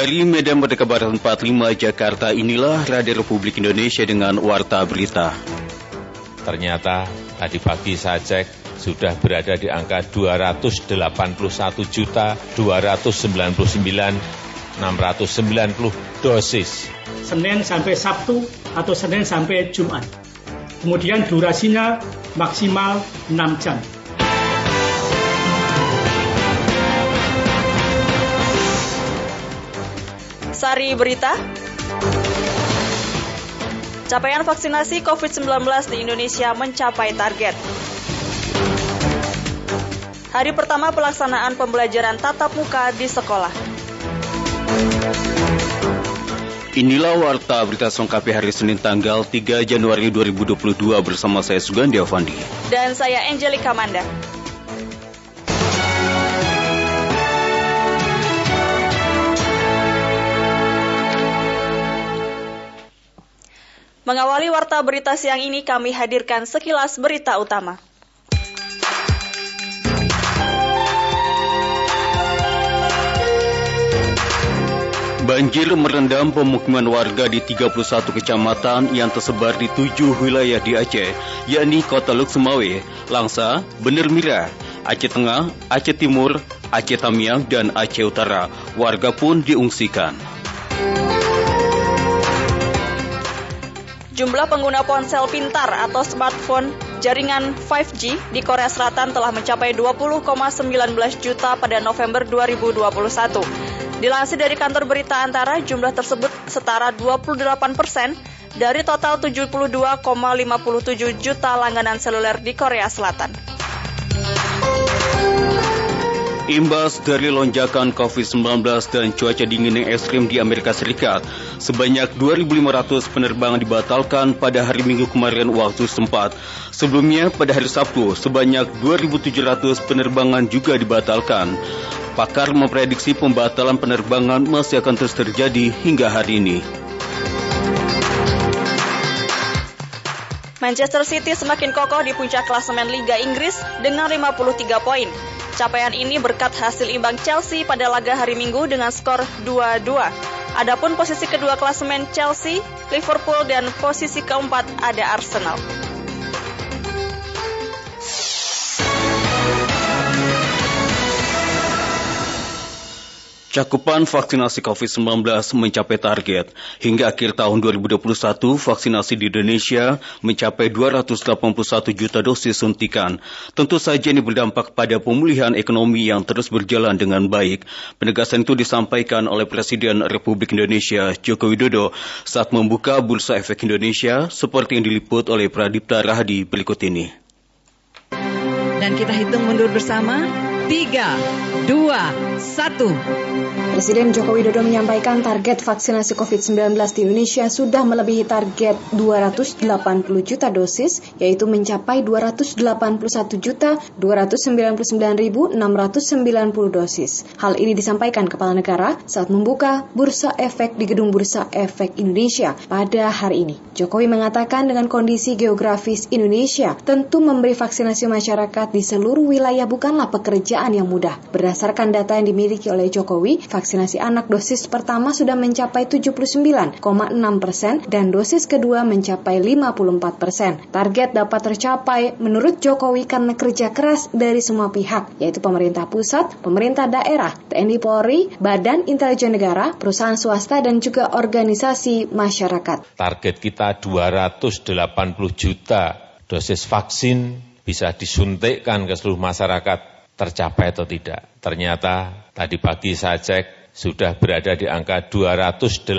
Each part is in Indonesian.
Dari Medan Merdeka Barat 45 Jakarta inilah Radio Republik Indonesia dengan Warta Berita. Ternyata tadi pagi saya cek sudah berada di angka 281 juta 299 690 dosis. Senin sampai Sabtu atau Senin sampai Jumat. Kemudian durasinya maksimal 6 jam. Sari Berita. Capaian vaksinasi COVID-19 di Indonesia mencapai target. Hari pertama pelaksanaan pembelajaran tatap muka di sekolah. Inilah Warta Berita Selengkapnya hari Senin tanggal 3 Januari 2022 bersama saya Sugandi Avandi. Dan saya Angelika Manda. Mengawali warta berita siang ini kami hadirkan sekilas berita utama. Banjir merendam pemukiman warga di 31 kecamatan yang tersebar di tujuh wilayah di Aceh, yakni Kota Luk Semawe, Langsa, Bener Mira, Aceh Tengah, Aceh Timur, Aceh Tamiang, dan Aceh Utara. Warga pun diungsikan. Jumlah pengguna ponsel pintar atau smartphone jaringan 5G di Korea Selatan telah mencapai 20,19 juta pada November 2021. Dilansir dari kantor berita antara, jumlah tersebut setara 28 persen dari total 72,57 juta langganan seluler di Korea Selatan. Imbas dari lonjakan COVID-19 dan cuaca dingin yang ekstrim di Amerika Serikat, sebanyak 2.500 penerbangan dibatalkan pada hari Minggu kemarin waktu setempat. Sebelumnya, pada hari Sabtu, sebanyak 2.700 penerbangan juga dibatalkan. Pakar memprediksi pembatalan penerbangan masih akan terus terjadi hingga hari ini. Manchester City semakin kokoh di puncak klasemen Liga Inggris dengan 53 poin. Capaian ini berkat hasil imbang Chelsea pada laga hari Minggu dengan skor 2-2. Adapun posisi kedua klasemen Chelsea, Liverpool dan posisi keempat ada Arsenal. Cakupan vaksinasi COVID-19 mencapai target. Hingga akhir tahun 2021, vaksinasi di Indonesia mencapai 281 juta dosis suntikan. Tentu saja ini berdampak pada pemulihan ekonomi yang terus berjalan dengan baik. Penegasan itu disampaikan oleh Presiden Republik Indonesia Joko Widodo saat membuka Bursa Efek Indonesia seperti yang diliput oleh Pradipta Rahadi berikut ini. Dan kita hitung mundur bersama. 3, 2, 1. Presiden Joko Widodo menyampaikan target vaksinasi COVID-19 di Indonesia sudah melebihi target 280 juta dosis, yaitu mencapai 281 juta 299.690 dosis. Hal ini disampaikan Kepala Negara saat membuka Bursa Efek di Gedung Bursa Efek Indonesia pada hari ini. Jokowi mengatakan dengan kondisi geografis Indonesia, tentu memberi vaksinasi masyarakat di seluruh wilayah bukanlah pekerjaan yang mudah. Berdasarkan data yang dimiliki oleh Jokowi, vaksinasi anak dosis pertama sudah mencapai 79,6 persen dan dosis kedua mencapai 54 persen. Target dapat tercapai menurut Jokowi karena kerja keras dari semua pihak, yaitu pemerintah pusat, pemerintah daerah, TNI Polri, Badan Intelijen Negara, perusahaan swasta, dan juga organisasi masyarakat. Target kita 280 juta dosis vaksin bisa disuntikkan ke seluruh masyarakat tercapai atau tidak. Ternyata tadi pagi saya cek sudah berada di angka 281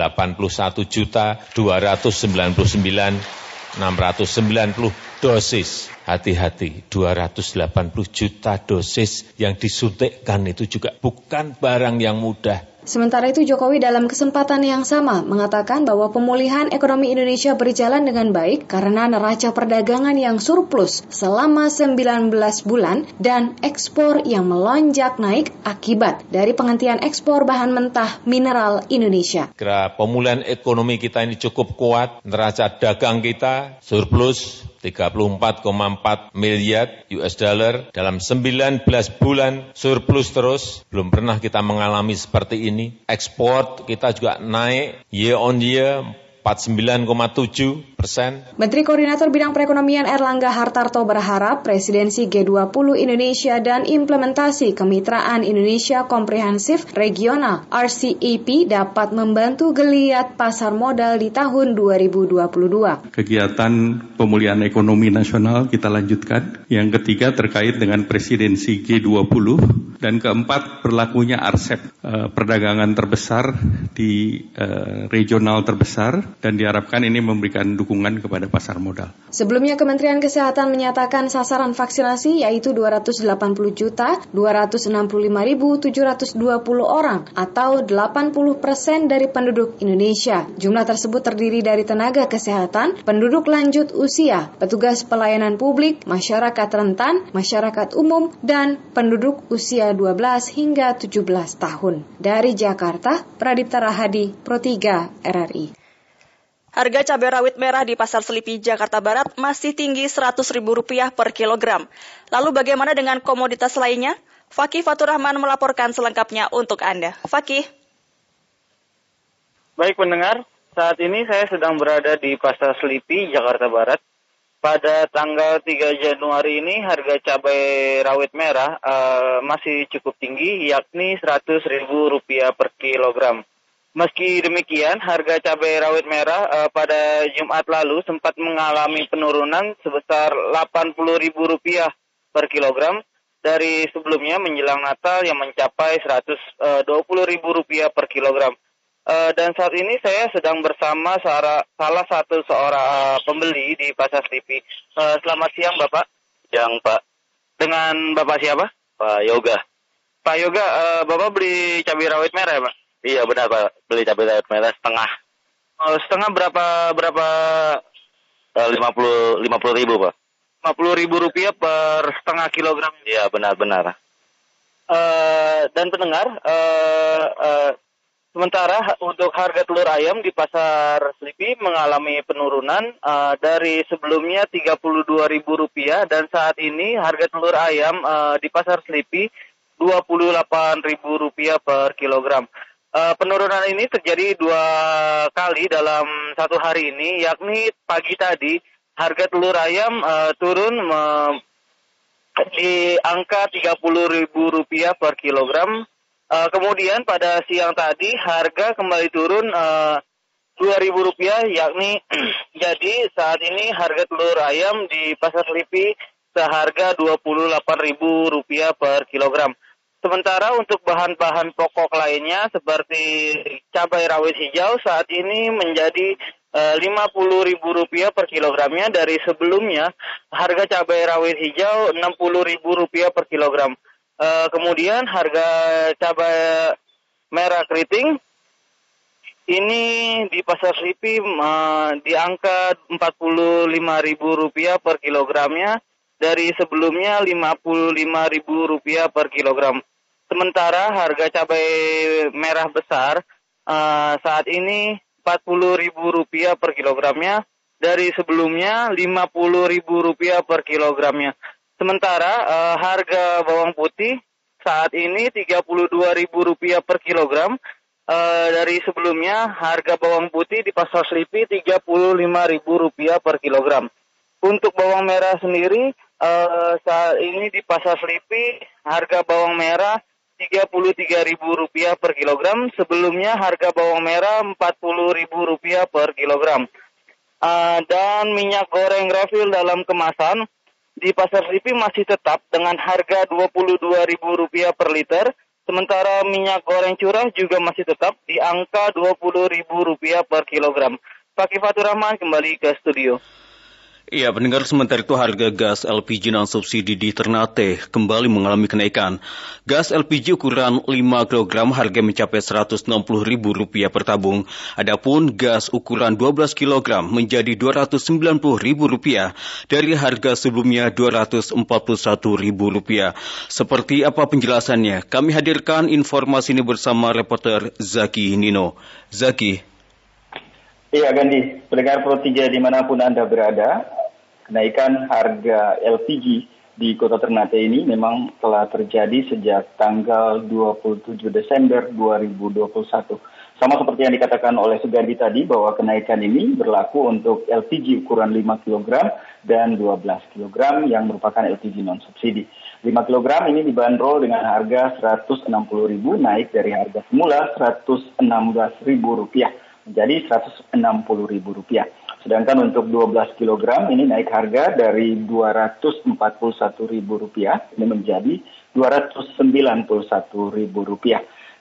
juta 299 690 dosis. Hati-hati, 280 juta dosis yang disuntikkan itu juga bukan barang yang mudah. Sementara itu Jokowi dalam kesempatan yang sama mengatakan bahwa pemulihan ekonomi Indonesia berjalan dengan baik karena neraca perdagangan yang surplus selama 19 bulan dan ekspor yang melonjak naik akibat dari penghentian ekspor bahan mentah mineral Indonesia. Kira pemulihan ekonomi kita ini cukup kuat, neraca dagang kita surplus 34,4 miliar US dollar dalam 19 bulan surplus terus. Belum pernah kita mengalami seperti ini. Ekspor kita juga naik year on year 49,7 persen. Menteri Koordinator Bidang Perekonomian Erlangga Hartarto berharap presidensi G20 Indonesia dan implementasi Kemitraan Indonesia Komprehensif Regional RCEP dapat membantu geliat pasar modal di tahun 2022. Kegiatan pemulihan ekonomi nasional kita lanjutkan. Yang ketiga terkait dengan presidensi G20 dan keempat berlakunya RCEP eh, perdagangan terbesar di eh, regional terbesar dan diharapkan ini memberikan dukungan kepada pasar modal. Sebelumnya Kementerian Kesehatan menyatakan sasaran vaksinasi yaitu 280 juta 265.720 orang atau 80 persen dari penduduk Indonesia. Jumlah tersebut terdiri dari tenaga kesehatan, penduduk lanjut usia, petugas pelayanan publik, masyarakat rentan, masyarakat umum, dan penduduk usia 12 hingga 17 tahun. Dari Jakarta, Pradipta Rahadi, Pro 3 RRI. Harga cabai rawit merah di Pasar Selipi, Jakarta Barat masih tinggi Rp100.000 per kilogram. Lalu bagaimana dengan komoditas lainnya? Fakih Faturrahman melaporkan selengkapnya untuk Anda. Fakih. Baik pendengar, saat ini saya sedang berada di Pasar Selipi, Jakarta Barat. Pada tanggal 3 Januari ini harga cabai rawit merah uh, masih cukup tinggi, yakni Rp100.000 per kilogram. Meski demikian, harga cabai rawit merah uh, pada Jumat lalu sempat mengalami penurunan sebesar Rp80.000 per kilogram dari sebelumnya menjelang Natal yang mencapai Rp120.000 per kilogram. Uh, dan saat ini saya sedang bersama salah, salah satu seorang uh, pembeli di Pasar TV. Uh, selamat siang Bapak. Siang Pak. Dengan Bapak siapa? Pak Yoga. Pak Yoga, uh, Bapak beli cabai rawit merah ya Pak? Iya benar Pak, beli cabai rawit merah setengah. Oh, setengah berapa berapa? Eh, lima puluh lima puluh ribu Pak. Lima puluh ribu rupiah per setengah kilogram. Iya benar-benar. Uh, dan pendengar, uh, uh, sementara untuk harga telur ayam di pasar Selipi mengalami penurunan uh, dari sebelumnya tiga puluh dua ribu rupiah dan saat ini harga telur ayam uh, di pasar Selipi dua puluh delapan ribu rupiah per kilogram. Uh, penurunan ini terjadi dua kali dalam satu hari ini, yakni pagi tadi harga telur ayam uh, turun uh, di angka Rp30.000 per kilogram. Uh, kemudian pada siang tadi harga kembali turun uh, Rp2.000, yakni jadi saat ini harga telur ayam di pasar Selipi seharga Rp28.000 per kilogram. Sementara untuk bahan-bahan pokok lainnya seperti cabai rawit hijau saat ini menjadi eh, Rp50.000 per kilogramnya dari sebelumnya harga cabai rawit hijau Rp60.000 per kilogram. Uh, kemudian harga cabai merah keriting ini di pasar Slipi uh, di angka Rp45.000 per kilogramnya dari sebelumnya Rp55.000 per kilogram. Sementara harga cabai merah besar uh, saat ini Rp40.000 per kilogramnya dari sebelumnya Rp50.000 per kilogramnya. Sementara uh, harga bawang putih saat ini Rp32.000 per kilogram uh, dari sebelumnya harga bawang putih di pasar Selipi Rp35.000 per kilogram. Untuk bawang merah sendiri uh, saat ini di pasar Selipi harga bawang merah Rp33.000 per kilogram. Sebelumnya harga bawang merah Rp40.000 per kilogram. Uh, dan minyak goreng refill dalam kemasan di pasar Slipi masih tetap dengan harga Rp22.000 per liter. Sementara minyak goreng curah juga masih tetap di angka Rp20.000 per kilogram. Pak Fatur Rahman kembali ke studio. Iya, pendengar sementara itu harga gas LPG non subsidi di Ternate kembali mengalami kenaikan. Gas LPG ukuran 5 kg harga mencapai Rp160.000 per tabung. Adapun gas ukuran 12 kg menjadi Rp290.000 dari harga sebelumnya Rp241.000. Seperti apa penjelasannya? Kami hadirkan informasi ini bersama reporter Zaki Nino. Zaki. Iya, Gandhi. Pendengar Pro 3 di mana pun Anda berada, kenaikan harga LPG di Kota Ternate ini memang telah terjadi sejak tanggal 27 Desember 2021. Sama seperti yang dikatakan oleh Sugandi tadi bahwa kenaikan ini berlaku untuk LPG ukuran 5 kg dan 12 kg yang merupakan LPG non subsidi. 5 kg ini dibanderol dengan harga Rp160.000 naik dari harga semula Rp116.000 menjadi Rp160.000. Sedangkan untuk 12 kg ini naik harga dari Rp241.000 ini menjadi Rp291.000.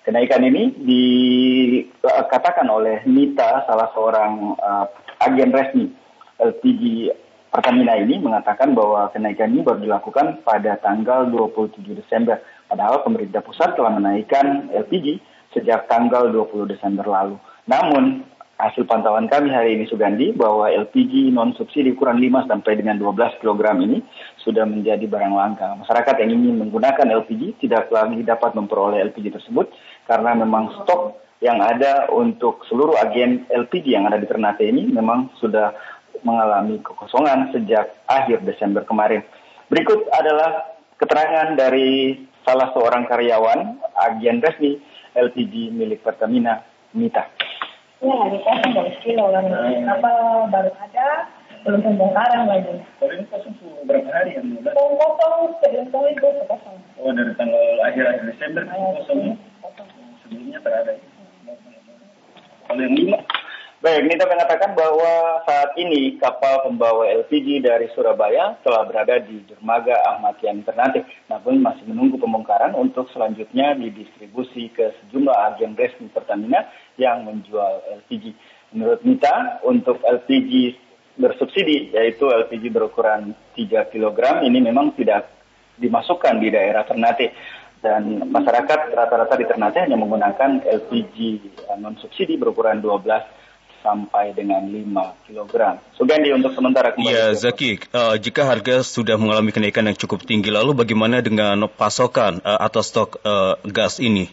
Kenaikan ini dikatakan oleh Nita, salah seorang uh, agen resmi LPG Pertamina ini mengatakan bahwa kenaikan ini baru dilakukan pada tanggal 27 Desember. Padahal pemerintah pusat telah menaikkan LPG sejak tanggal 20 Desember lalu. Namun hasil pantauan kami hari ini Sugandi bahwa LPG non subsidi ukuran 5 sampai dengan 12 kg ini sudah menjadi barang langka. Masyarakat yang ingin menggunakan LPG tidak lagi dapat memperoleh LPG tersebut karena memang stok yang ada untuk seluruh agen LPG yang ada di Ternate ini memang sudah mengalami kekosongan sejak akhir Desember kemarin. Berikut adalah keterangan dari salah seorang karyawan agen resmi LPG milik Pertamina, Mita. Ya, hari kosong dari kilo kan. Apa baru ada, belum pembongkaran lagi. Kalau ini kosong berapa hari yang mudah? Kosong, sebelum kosong itu kosong. Oh, dari tanggal akhir-akhir Desember kosong. Sebelumnya terada. Kalau yang lima, Baik, Nita mengatakan bahwa saat ini kapal pembawa LPG dari Surabaya telah berada di dermaga Ahmad Yani Ternate, namun masih menunggu pembongkaran untuk selanjutnya didistribusi ke sejumlah agen resmi Pertamina yang menjual LPG. Menurut Nita, untuk LPG bersubsidi, yaitu LPG berukuran 3 kg, ini memang tidak dimasukkan di daerah Ternate dan masyarakat rata-rata di Ternate hanya menggunakan LPG non subsidi berukuran 12 sampai dengan 5 kg. Sugandi untuk sementara kembali. Ya, Zaki, uh, jika harga sudah mengalami kenaikan yang cukup tinggi, lalu bagaimana dengan pasokan uh, atau stok uh, gas ini?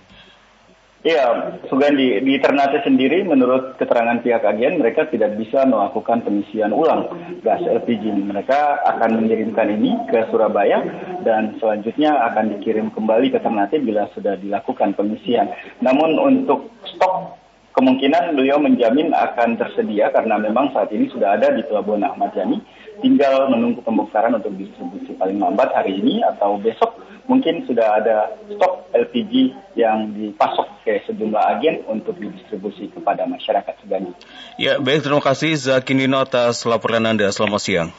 Ya, Sugandi, di Ternate sendiri menurut keterangan pihak agen mereka tidak bisa melakukan pengisian ulang gas LPG. Mereka akan mengirimkan ini ke Surabaya dan selanjutnya akan dikirim kembali ke Ternate bila sudah dilakukan pengisian. Namun untuk stok kemungkinan beliau menjamin akan tersedia karena memang saat ini sudah ada di Pelabuhan Ahmad Yani. Tinggal menunggu pembongkaran untuk distribusi paling lambat hari ini atau besok mungkin sudah ada stok LPG yang dipasok ke sejumlah agen untuk didistribusi kepada masyarakat Sugandi. Ya, baik terima kasih Zakini atas laporan Anda. Selamat siang.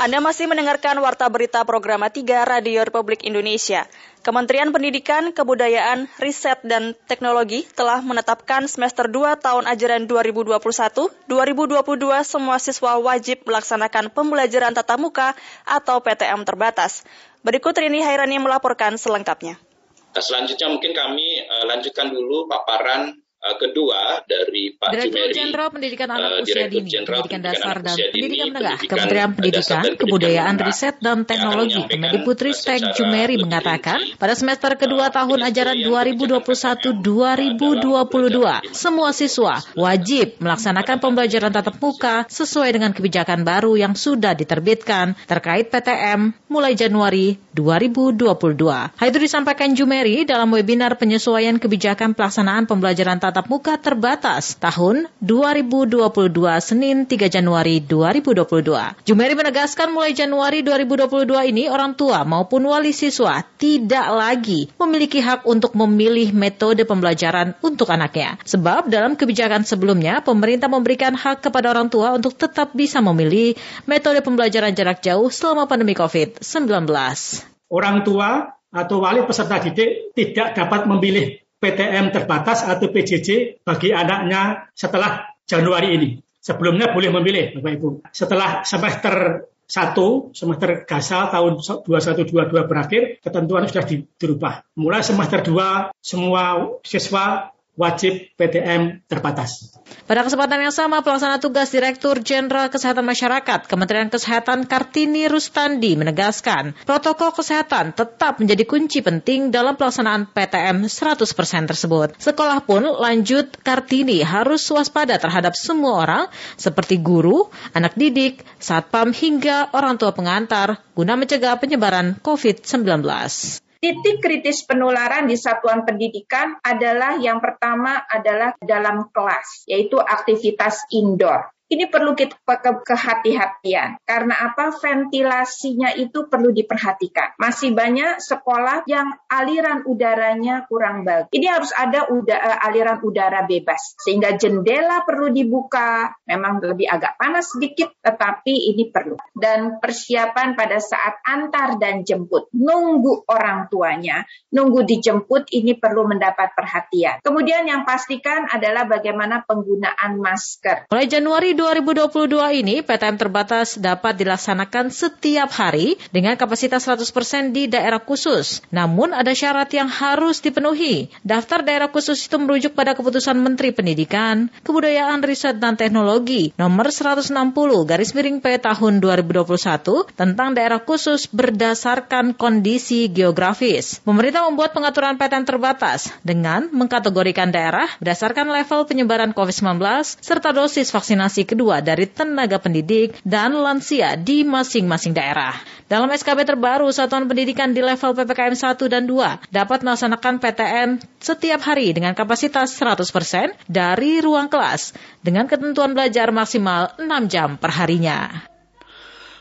Anda masih mendengarkan Warta Berita Program 3 Radio Republik Indonesia. Kementerian Pendidikan, Kebudayaan, Riset, dan Teknologi telah menetapkan semester 2 tahun ajaran 2021-2022 semua siswa wajib melaksanakan pembelajaran tatap muka atau PTM terbatas. Berikut Rini Hairani melaporkan selengkapnya. Nah, selanjutnya mungkin kami uh, lanjutkan dulu paparan Uh, kedua dari Pak Direktur Jenderal Pendidikan Anak uh, Usia Dini, Pendidikan Dasar dan Pendidikan Menengah, Kementerian Pendidikan, Kebudayaan, Riset dan Teknologi, Kemendikbudristek Jumeri mengatakan, pada semester kedua tahun ajaran 2021-2022, semua siswa wajib melaksanakan pembelajaran tatap muka sesuai dengan kebijakan baru yang sudah diterbitkan terkait PTM mulai Januari 2022. Hal itu disampaikan Jumeri dalam webinar penyesuaian kebijakan pelaksanaan pembelajaran tatap tatap muka terbatas tahun 2022 Senin 3 Januari 2022. Jumeri menegaskan mulai Januari 2022 ini orang tua maupun wali siswa tidak lagi memiliki hak untuk memilih metode pembelajaran untuk anaknya. Sebab dalam kebijakan sebelumnya pemerintah memberikan hak kepada orang tua untuk tetap bisa memilih metode pembelajaran jarak jauh selama pandemi COVID-19. Orang tua atau wali peserta didik tidak dapat memilih PTM terbatas atau PJJ bagi anaknya setelah Januari ini. Sebelumnya boleh memilih, Bapak Ibu. Setelah semester 1, semester gasal tahun 2122 berakhir, ketentuan sudah dirubah. Mulai semester 2, semua siswa wajib PTM terbatas. Pada kesempatan yang sama, pelaksana tugas Direktur Jenderal Kesehatan Masyarakat Kementerian Kesehatan Kartini Rustandi menegaskan, protokol kesehatan tetap menjadi kunci penting dalam pelaksanaan PTM 100% tersebut. Sekolah pun lanjut Kartini harus waspada terhadap semua orang seperti guru, anak didik, satpam hingga orang tua pengantar guna mencegah penyebaran COVID-19. Titik kritis penularan di satuan pendidikan adalah yang pertama adalah dalam kelas, yaitu aktivitas indoor ini perlu kita ke kehati-hatian. Karena apa? Ventilasinya itu perlu diperhatikan. Masih banyak sekolah yang aliran udaranya kurang bagus. Ini harus ada udara, eh, aliran udara bebas. Sehingga jendela perlu dibuka. Memang lebih agak panas sedikit, tetapi ini perlu. Dan persiapan pada saat antar dan jemput. Nunggu orang tuanya, nunggu dijemput, ini perlu mendapat perhatian. Kemudian yang pastikan adalah bagaimana penggunaan masker. Mulai Januari 2022 ini PTM terbatas dapat dilaksanakan setiap hari dengan kapasitas 100% di daerah khusus. Namun ada syarat yang harus dipenuhi. Daftar daerah khusus itu merujuk pada keputusan Menteri Pendidikan, Kebudayaan, Riset dan Teknologi nomor 160 garis miring P tahun 2021 tentang daerah khusus berdasarkan kondisi geografis. Pemerintah membuat pengaturan PTM terbatas dengan mengkategorikan daerah berdasarkan level penyebaran COVID-19 serta dosis vaksinasi kedua dari tenaga pendidik dan lansia di masing-masing daerah. Dalam SKB terbaru, satuan pendidikan di level PPKM 1 dan 2 dapat melaksanakan PTM setiap hari dengan kapasitas 100% dari ruang kelas dengan ketentuan belajar maksimal 6 jam per harinya.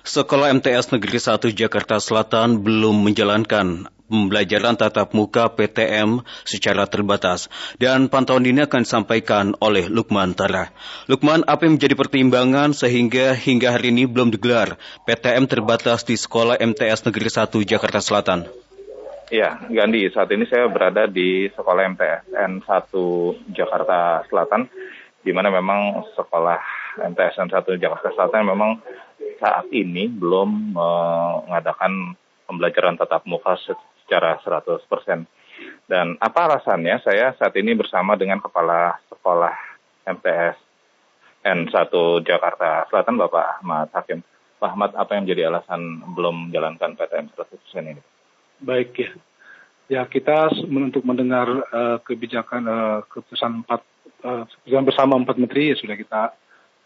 Sekolah MTS Negeri 1 Jakarta Selatan belum menjalankan pembelajaran tatap muka PTM secara terbatas dan pantauan ini akan disampaikan oleh Lukman Tara. Lukman, apa yang menjadi pertimbangan sehingga hingga hari ini belum digelar PTM terbatas di Sekolah MTS Negeri 1 Jakarta Selatan? Ya, Gandhi, saat ini saya berada di Sekolah MTSN 1 Jakarta Selatan, di mana memang sekolah MTSN 1 Jakarta Selatan memang saat ini belum mengadakan pembelajaran tatap muka secara 100%. Dan apa alasannya? Saya saat ini bersama dengan Kepala Sekolah MTS N1 Jakarta Selatan, Bapak Ahmad Hakim. Pak Ahmad, apa yang menjadi alasan belum menjalankan PTM 100% ini? Baik ya. Ya, kita untuk mendengar uh, kebijakan uh, keputusan empat uh, keputusan bersama empat menteri ya sudah kita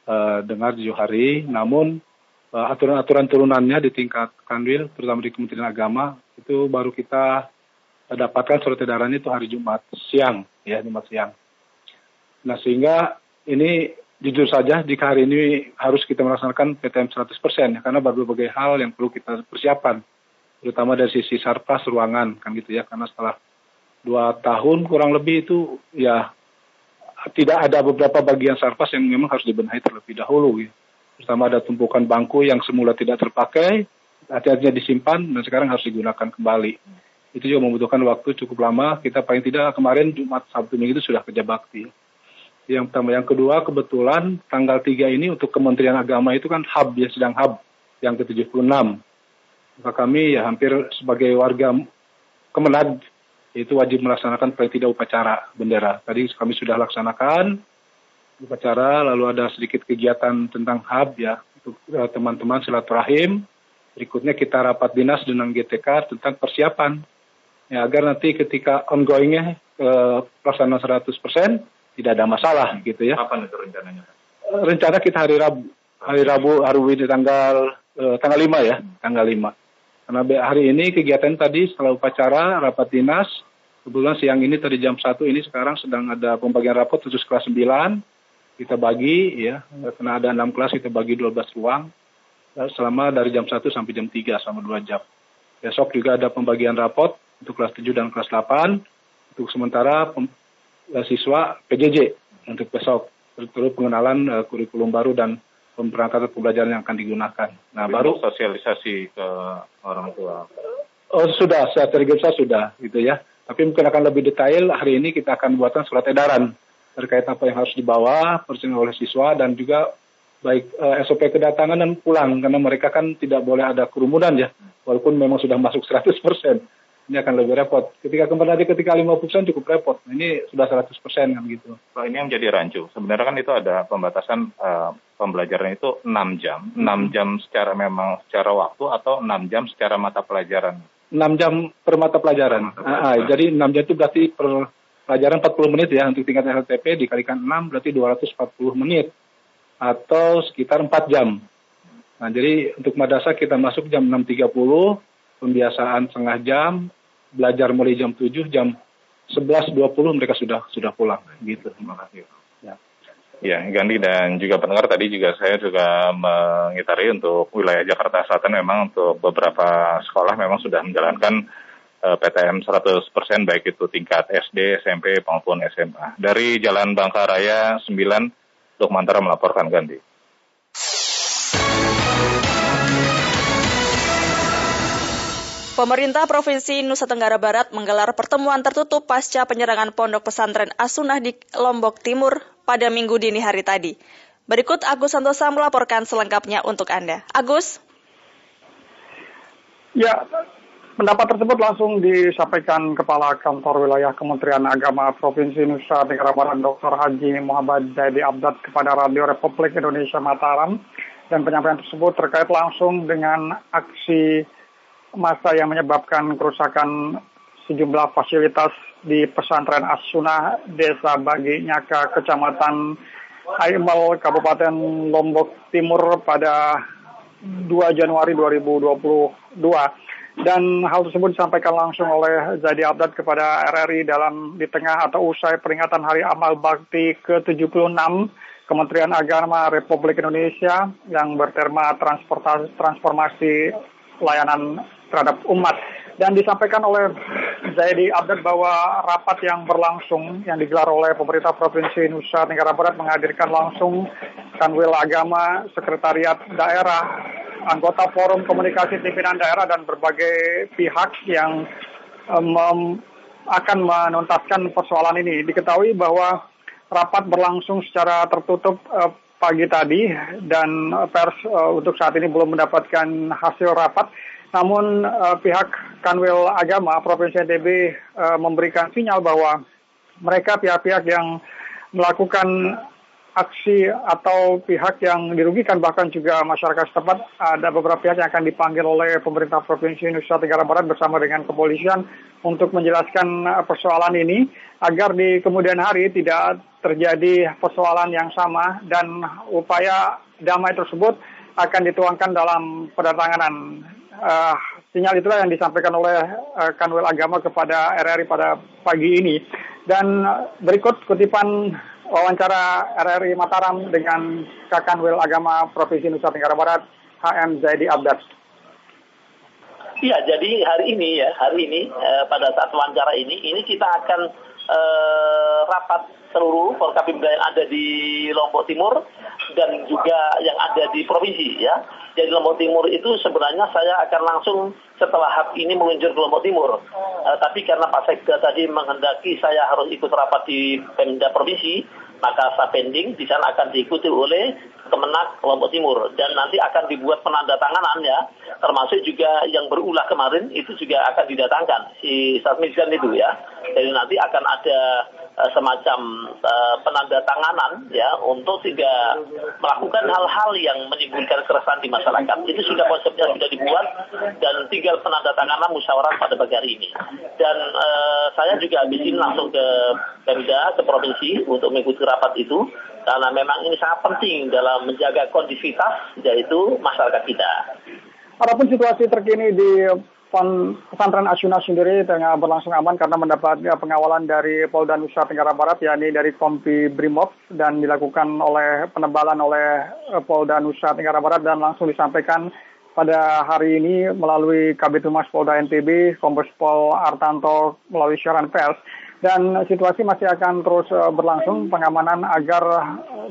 uh, dengar di hari. Namun aturan-aturan turunannya di tingkat kanwil, terutama di Kementerian Agama, itu baru kita dapatkan surat edarannya itu hari Jumat siang ya Jumat siang. Nah sehingga ini jujur saja di hari ini harus kita melaksanakan PTM 100% ya karena berbagai hal yang perlu kita persiapan terutama dari sisi sarpas ruangan kan gitu ya karena setelah dua tahun kurang lebih itu ya tidak ada beberapa bagian sarpas yang memang harus dibenahi terlebih dahulu ya. Pertama ada tumpukan bangku yang semula tidak terpakai hati-hatinya disimpan dan sekarang harus digunakan kembali. Itu juga membutuhkan waktu cukup lama. Kita paling tidak kemarin Jumat Sabtu Minggu itu sudah kerja bakti. Yang pertama, yang kedua kebetulan tanggal 3 ini untuk Kementerian Agama itu kan hub ya sedang hub yang ke-76. Maka kami ya hampir sebagai warga Kemenad itu wajib melaksanakan paling tidak upacara bendera. Tadi kami sudah laksanakan upacara, lalu ada sedikit kegiatan tentang hub ya untuk eh, teman-teman silaturahim Berikutnya kita rapat dinas dengan GTK tentang persiapan ya, agar nanti ketika ongoingnya eh, pelaksanaan 100% tidak ada masalah gitu ya. Kapan itu rencananya? Rencana kita hari Rabu, hari Rabu hari ini tanggal eh, tanggal 5 ya, tanggal 5. Karena hari ini kegiatan tadi setelah upacara rapat dinas, kebetulan siang ini tadi jam 1 ini sekarang sedang ada pembagian rapot khusus kelas 9 kita bagi ya karena ada enam kelas kita bagi 12 ruang selama dari jam 1 sampai jam 3 selama 2 jam. Besok juga ada pembagian rapot untuk kelas 7 dan kelas 8 untuk sementara pem, uh, siswa PJJ untuk besok terus pengenalan uh, kurikulum baru dan pemberangkatan pembelajaran yang akan digunakan. Nah, Jadi baru sosialisasi ke orang tua. Oh, sudah, saya tergesa sudah gitu ya. Tapi mungkin akan lebih detail hari ini kita akan buatkan surat edaran terkait apa yang harus dibawa persen oleh siswa dan juga baik uh, eh, SOP kedatangan dan pulang karena mereka kan tidak boleh ada kerumunan ya walaupun memang sudah masuk 100% ini akan lebih repot. Ketika kembali lagi ketika 50% cukup repot. Nah, ini sudah 100% kan gitu. Nah, ini yang jadi rancu. Sebenarnya kan itu ada pembatasan uh, pembelajaran itu 6 jam. 6 hmm. jam secara memang secara waktu atau 6 jam secara mata pelajaran? 6 jam per mata pelajaran. Mata pelajaran. Ah, ah, jadi 6 jam itu berarti per pelajaran 40 menit ya untuk tingkat SLTP dikalikan 6 berarti 240 menit atau sekitar 4 jam. Nah, jadi untuk madrasah kita masuk jam 6.30, pembiasaan setengah jam, belajar mulai jam 7, jam 11.20 mereka sudah sudah pulang gitu. Terima kasih. Ya. Ya, Gandhi dan juga pendengar tadi juga saya juga mengitari untuk wilayah Jakarta Selatan memang untuk beberapa sekolah memang sudah menjalankan PTM 100% baik itu tingkat SD, SMP maupun SMA. Dari Jalan Bangka Raya 9 Mantara melaporkan Gandhi. Pemerintah Provinsi Nusa Tenggara Barat menggelar pertemuan tertutup pasca penyerangan pondok pesantren Asunah di Lombok Timur pada minggu dini hari tadi. Berikut Agus Santosa melaporkan selengkapnya untuk Anda. Agus? Ya, pendapat tersebut langsung disampaikan Kepala Kantor Wilayah Kementerian Agama Provinsi Nusa Tenggara Barat Dr. Haji Muhammad Zaidi Abdad kepada Radio Republik Indonesia Mataram. Dan penyampaian tersebut terkait langsung dengan aksi masa yang menyebabkan kerusakan sejumlah fasilitas di pesantren As-Sunnah Desa Bagi Nyaka, Kecamatan Aimal, Kabupaten Lombok Timur pada 2 Januari 2022. Dan hal tersebut disampaikan langsung oleh Zadi Abdad kepada RRI dalam di tengah atau usai peringatan Hari Amal Bakti ke-76 Kementerian Agama Republik Indonesia yang bertema transportasi transformasi layanan terhadap umat. Dan disampaikan oleh Zaidi Abdad bahwa rapat yang berlangsung yang digelar oleh pemerintah Provinsi Nusa Tenggara Barat menghadirkan langsung Kanwil Agama, Sekretariat Daerah, anggota Forum Komunikasi Pimpinan Daerah dan berbagai pihak yang um, akan menuntaskan persoalan ini. Diketahui bahwa rapat berlangsung secara tertutup uh, pagi tadi dan pers uh, untuk saat ini belum mendapatkan hasil rapat. Namun uh, pihak Kanwil Agama Provinsi NTB uh, memberikan sinyal bahwa mereka pihak-pihak yang melakukan aksi atau pihak yang dirugikan bahkan juga masyarakat setempat ada beberapa pihak yang akan dipanggil oleh pemerintah Provinsi Nusa Tenggara Barat bersama dengan kepolisian untuk menjelaskan persoalan ini agar di kemudian hari tidak terjadi persoalan yang sama dan upaya damai tersebut akan dituangkan dalam pendatanganan uh, sinyal itulah yang disampaikan oleh uh, Kanwil Agama kepada RRI pada pagi ini. Dan berikut kutipan wawancara RRI Mataram dengan Kakanwil Agama Provinsi Nusa Tenggara Barat, HM Zaidi Abdas. Iya, jadi hari ini ya, hari ini eh, pada saat wawancara ini, ini kita akan eh, rapat seluruh Forkapimda yang ada di Lombok Timur dan juga yang ada di provinsi ya. Jadi Lombok Timur itu sebenarnya saya akan langsung setelah hub ini meluncur ke Lombok Timur. Uh, tapi karena Pak Sekda tadi menghendaki saya harus ikut rapat di Pemda Provinsi, maka saya pending. Di sana akan diikuti oleh Kemenak Lombok Timur. Dan nanti akan dibuat penandatanganan ya. Termasuk juga yang berulah kemarin itu juga akan didatangkan si Satmizan itu ya. Jadi nanti akan ada semacam uh, penandatanganan ya untuk tidak melakukan hal-hal yang menimbulkan keresahan di masyarakat itu sudah konsepnya sudah dibuat dan tinggal penandatanganan musyawarah pada pagi hari ini dan uh, saya juga habis ini langsung ke Pemda ke provinsi untuk mengikuti rapat itu karena memang ini sangat penting dalam menjaga kondisivitas yaitu masyarakat kita. Adapun situasi terkini di pesantren Asyuna sendiri tengah berlangsung aman karena mendapat pengawalan dari Polda Nusa Tenggara Barat yakni dari Kompi Brimob dan dilakukan oleh penebalan oleh eh, Polda Nusa Tenggara Barat dan langsung disampaikan pada hari ini melalui Kabit Humas Polda NTB, Kombes Pol Artanto melalui siaran pers. Dan situasi masih akan terus uh, berlangsung pengamanan agar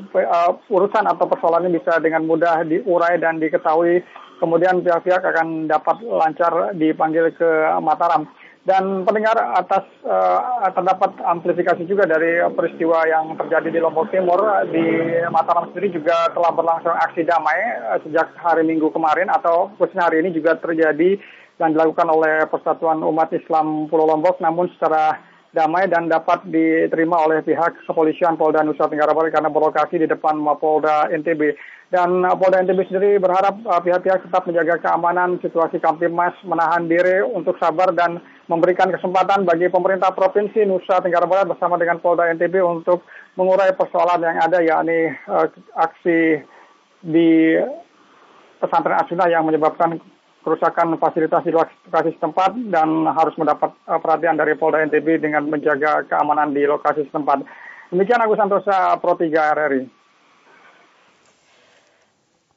uh, urusan atau persoalan ini bisa dengan mudah diurai dan diketahui kemudian pihak-pihak akan dapat lancar dipanggil ke Mataram. Dan pendengar atas uh, terdapat amplifikasi juga dari peristiwa yang terjadi di Lombok Timur di Mataram sendiri juga telah berlangsung aksi damai uh, sejak hari Minggu kemarin atau khususnya hari ini juga terjadi yang dilakukan oleh Persatuan Umat Islam Pulau Lombok. Namun secara damai dan dapat diterima oleh pihak kepolisian Polda Nusa Tenggara Barat karena berlokasi di depan Mapolda NTB. Dan uh, Polda NTB sendiri berharap uh, pihak-pihak tetap menjaga keamanan situasi Kamtimas, menahan diri untuk sabar dan memberikan kesempatan bagi pemerintah Provinsi Nusa Tenggara Barat bersama dengan Polda NTB untuk mengurai persoalan yang ada yakni uh, aksi di pesantren Asuna yang menyebabkan kerusakan fasilitas di lokasi setempat dan harus mendapat uh, perhatian dari Polda NTB dengan menjaga keamanan di lokasi setempat. Demikian Agus Santosa, Pro 3 RRI.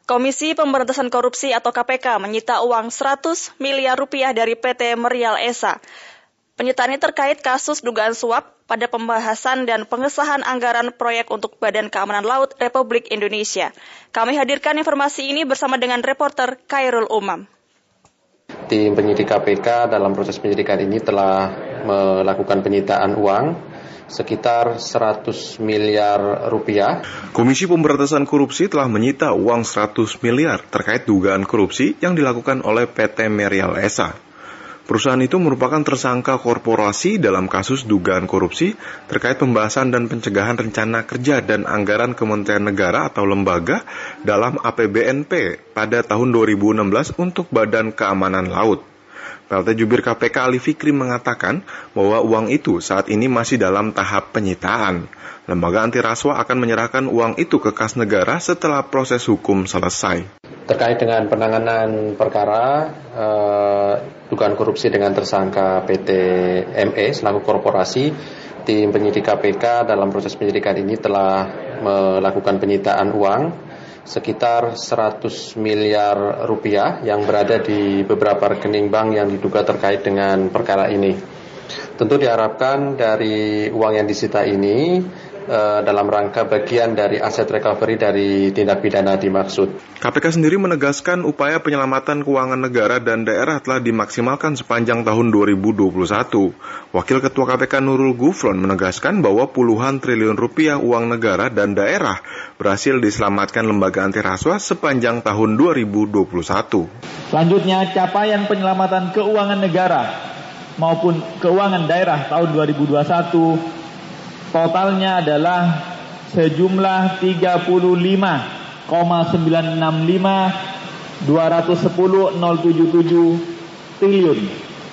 Komisi Pemberantasan Korupsi atau KPK menyita uang 100 miliar rupiah dari PT Merial Esa. Penyitaan ini terkait kasus dugaan suap pada pembahasan dan pengesahan anggaran proyek untuk Badan Keamanan Laut Republik Indonesia. Kami hadirkan informasi ini bersama dengan reporter Kairul Umam. Tim penyidik KPK dalam proses penyidikan ini telah melakukan penyitaan uang sekitar 100 miliar rupiah. Komisi Pemberantasan Korupsi telah menyita uang 100 miliar terkait dugaan korupsi yang dilakukan oleh PT Merial Esa. Perusahaan itu merupakan tersangka korporasi dalam kasus dugaan korupsi terkait pembahasan dan pencegahan rencana kerja dan anggaran Kementerian Negara atau lembaga dalam APBNP pada tahun 2016 untuk Badan Keamanan Laut. PLT Jubir KPK Ali Fikri mengatakan bahwa uang itu saat ini masih dalam tahap penyitaan. Lembaga anti rasuah akan menyerahkan uang itu ke kas negara setelah proses hukum selesai. Terkait dengan penanganan perkara eh, dugaan korupsi dengan tersangka PT ME selaku korporasi, tim penyidik KPK dalam proses penyidikan ini telah melakukan penyitaan uang sekitar 100 miliar rupiah yang berada di beberapa rekening bank yang diduga terkait dengan perkara ini. Tentu diharapkan dari uang yang disita ini Eh, dalam rangka bagian dari aset recovery dari tindak pidana dimaksud. KPK sendiri menegaskan upaya penyelamatan keuangan negara dan daerah telah dimaksimalkan sepanjang tahun 2021. Wakil Ketua KPK Nurul Gufron menegaskan bahwa puluhan triliun rupiah uang negara dan daerah berhasil diselamatkan lembaga anti rasuah sepanjang tahun 2021. Selanjutnya, capaian penyelamatan keuangan negara maupun keuangan daerah tahun 2021 totalnya adalah sejumlah 35,965 210,077 triliun.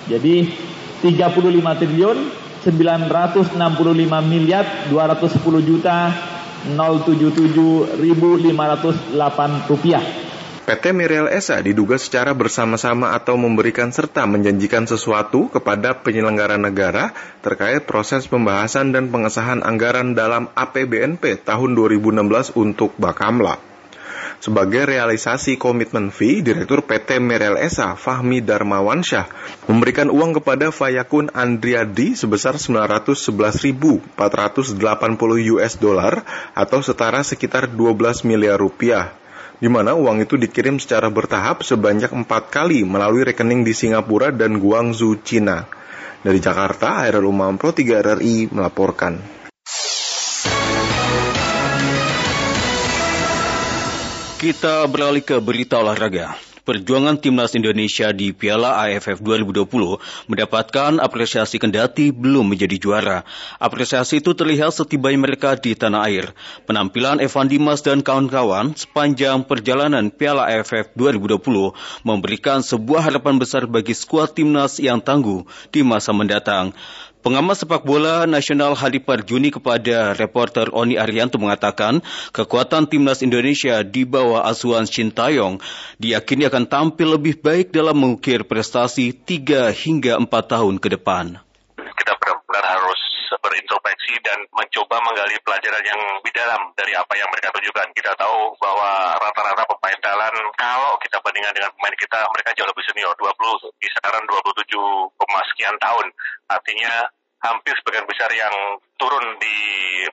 Jadi 35 triliun 965 miliar 210 juta 077 ribu 508 rupiah. PT Miriel Esa diduga secara bersama-sama atau memberikan serta menjanjikan sesuatu kepada penyelenggara negara terkait proses pembahasan dan pengesahan anggaran dalam APBNP tahun 2016 untuk Bakamla. Sebagai realisasi komitmen fee, Direktur PT Merel Esa, Fahmi Darmawansyah, memberikan uang kepada Fayakun Andriadi sebesar 911.480 US dollar atau setara sekitar 12 miliar rupiah di mana uang itu dikirim secara bertahap sebanyak empat kali melalui rekening di Singapura dan Guangzhou, Cina. Dari Jakarta, Hairul Umam Pro 3 RRI melaporkan. Kita beralih ke berita olahraga. Perjuangan timnas Indonesia di Piala AFF 2020 mendapatkan apresiasi kendati belum menjadi juara. Apresiasi itu terlihat setibanya mereka di tanah air. Penampilan Evan Dimas dan kawan-kawan sepanjang perjalanan Piala AFF 2020 memberikan sebuah harapan besar bagi skuad timnas yang tangguh di masa mendatang. Pengamat sepak bola nasional Halipar Juni kepada reporter Oni Arianto mengatakan kekuatan timnas Indonesia di bawah asuhan Shin Taeyong diyakini akan tampil lebih baik dalam mengukir prestasi 3 hingga 4 tahun ke depan. Berintrospeksi dan mencoba menggali pelajaran yang lebih dalam dari apa yang mereka tunjukkan. Kita tahu bahwa rata-rata pemain Thailand kalau kita bandingkan dengan pemain kita mereka jauh lebih senior 20 kisaran 27, sekian tahun. Artinya hampir sebagian besar yang turun di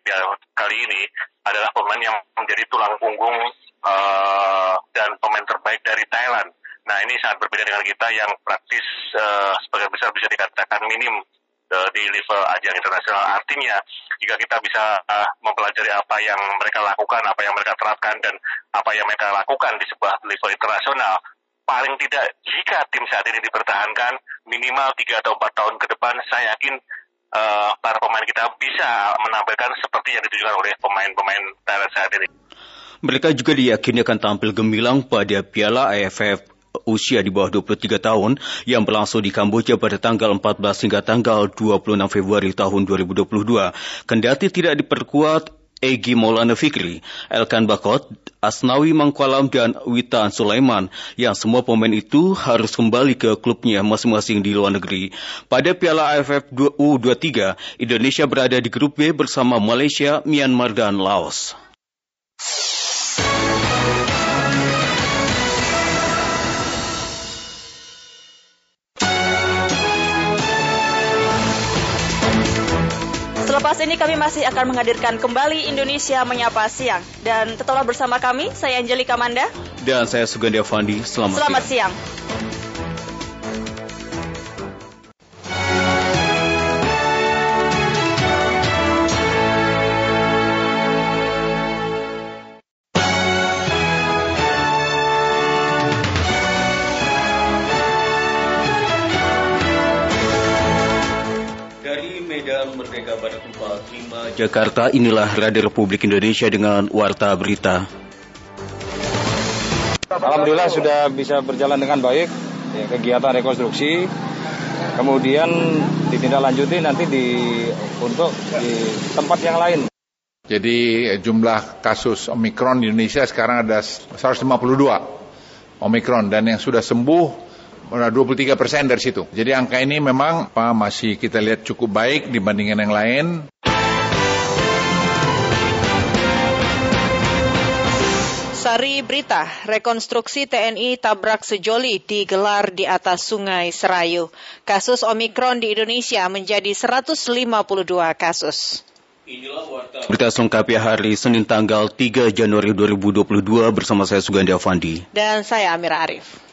piala kali ini adalah pemain yang menjadi tulang punggung uh, dan pemain terbaik dari Thailand. Nah ini sangat berbeda dengan kita yang praktis uh, sebagian besar bisa dikatakan minim di level ajang internasional. Artinya jika kita bisa uh, mempelajari apa yang mereka lakukan, apa yang mereka terapkan dan apa yang mereka lakukan di sebuah level internasional, paling tidak jika tim saat ini dipertahankan minimal 3 atau 4 tahun ke depan saya yakin uh, para pemain kita bisa menampilkan seperti yang ditunjukkan oleh pemain-pemain Thailand saat ini. Mereka juga diyakini akan tampil gemilang pada Piala AFF usia di bawah 23 tahun yang berlangsung di Kamboja pada tanggal 14 hingga tanggal 26 Februari tahun 2022. Kendati tidak diperkuat Egi Maulana Fikri, Elkan Bakot, Asnawi Mangkualam, dan Witan Sulaiman, yang semua pemain itu harus kembali ke klubnya masing-masing di luar negeri. Pada Piala AFF U23, Indonesia berada di grup B bersama Malaysia, Myanmar, dan Laos. Ini kami masih akan menghadirkan kembali Indonesia Menyapa Siang. Dan tetaplah bersama kami, saya Angelika Manda. Dan saya Sugandi Avandi. Selamat, Selamat siang. siang. Merdeka Barat 45 Jakarta, inilah Radio Republik Indonesia dengan Warta Berita. Alhamdulillah sudah bisa berjalan dengan baik ya, kegiatan rekonstruksi. Kemudian ditindaklanjuti nanti di untuk di tempat yang lain. Jadi jumlah kasus Omikron di Indonesia sekarang ada 152 Omikron dan yang sudah sembuh 23 persen dari situ. Jadi angka ini memang apa, masih kita lihat cukup baik dibandingkan yang lain. Sari Berita, rekonstruksi TNI tabrak sejoli digelar di atas Sungai Serayu. Kasus Omikron di Indonesia menjadi 152 kasus. Berita selengkapnya hari Senin tanggal 3 Januari 2022 bersama saya Sugandi Avandi. Dan saya Amira Arif.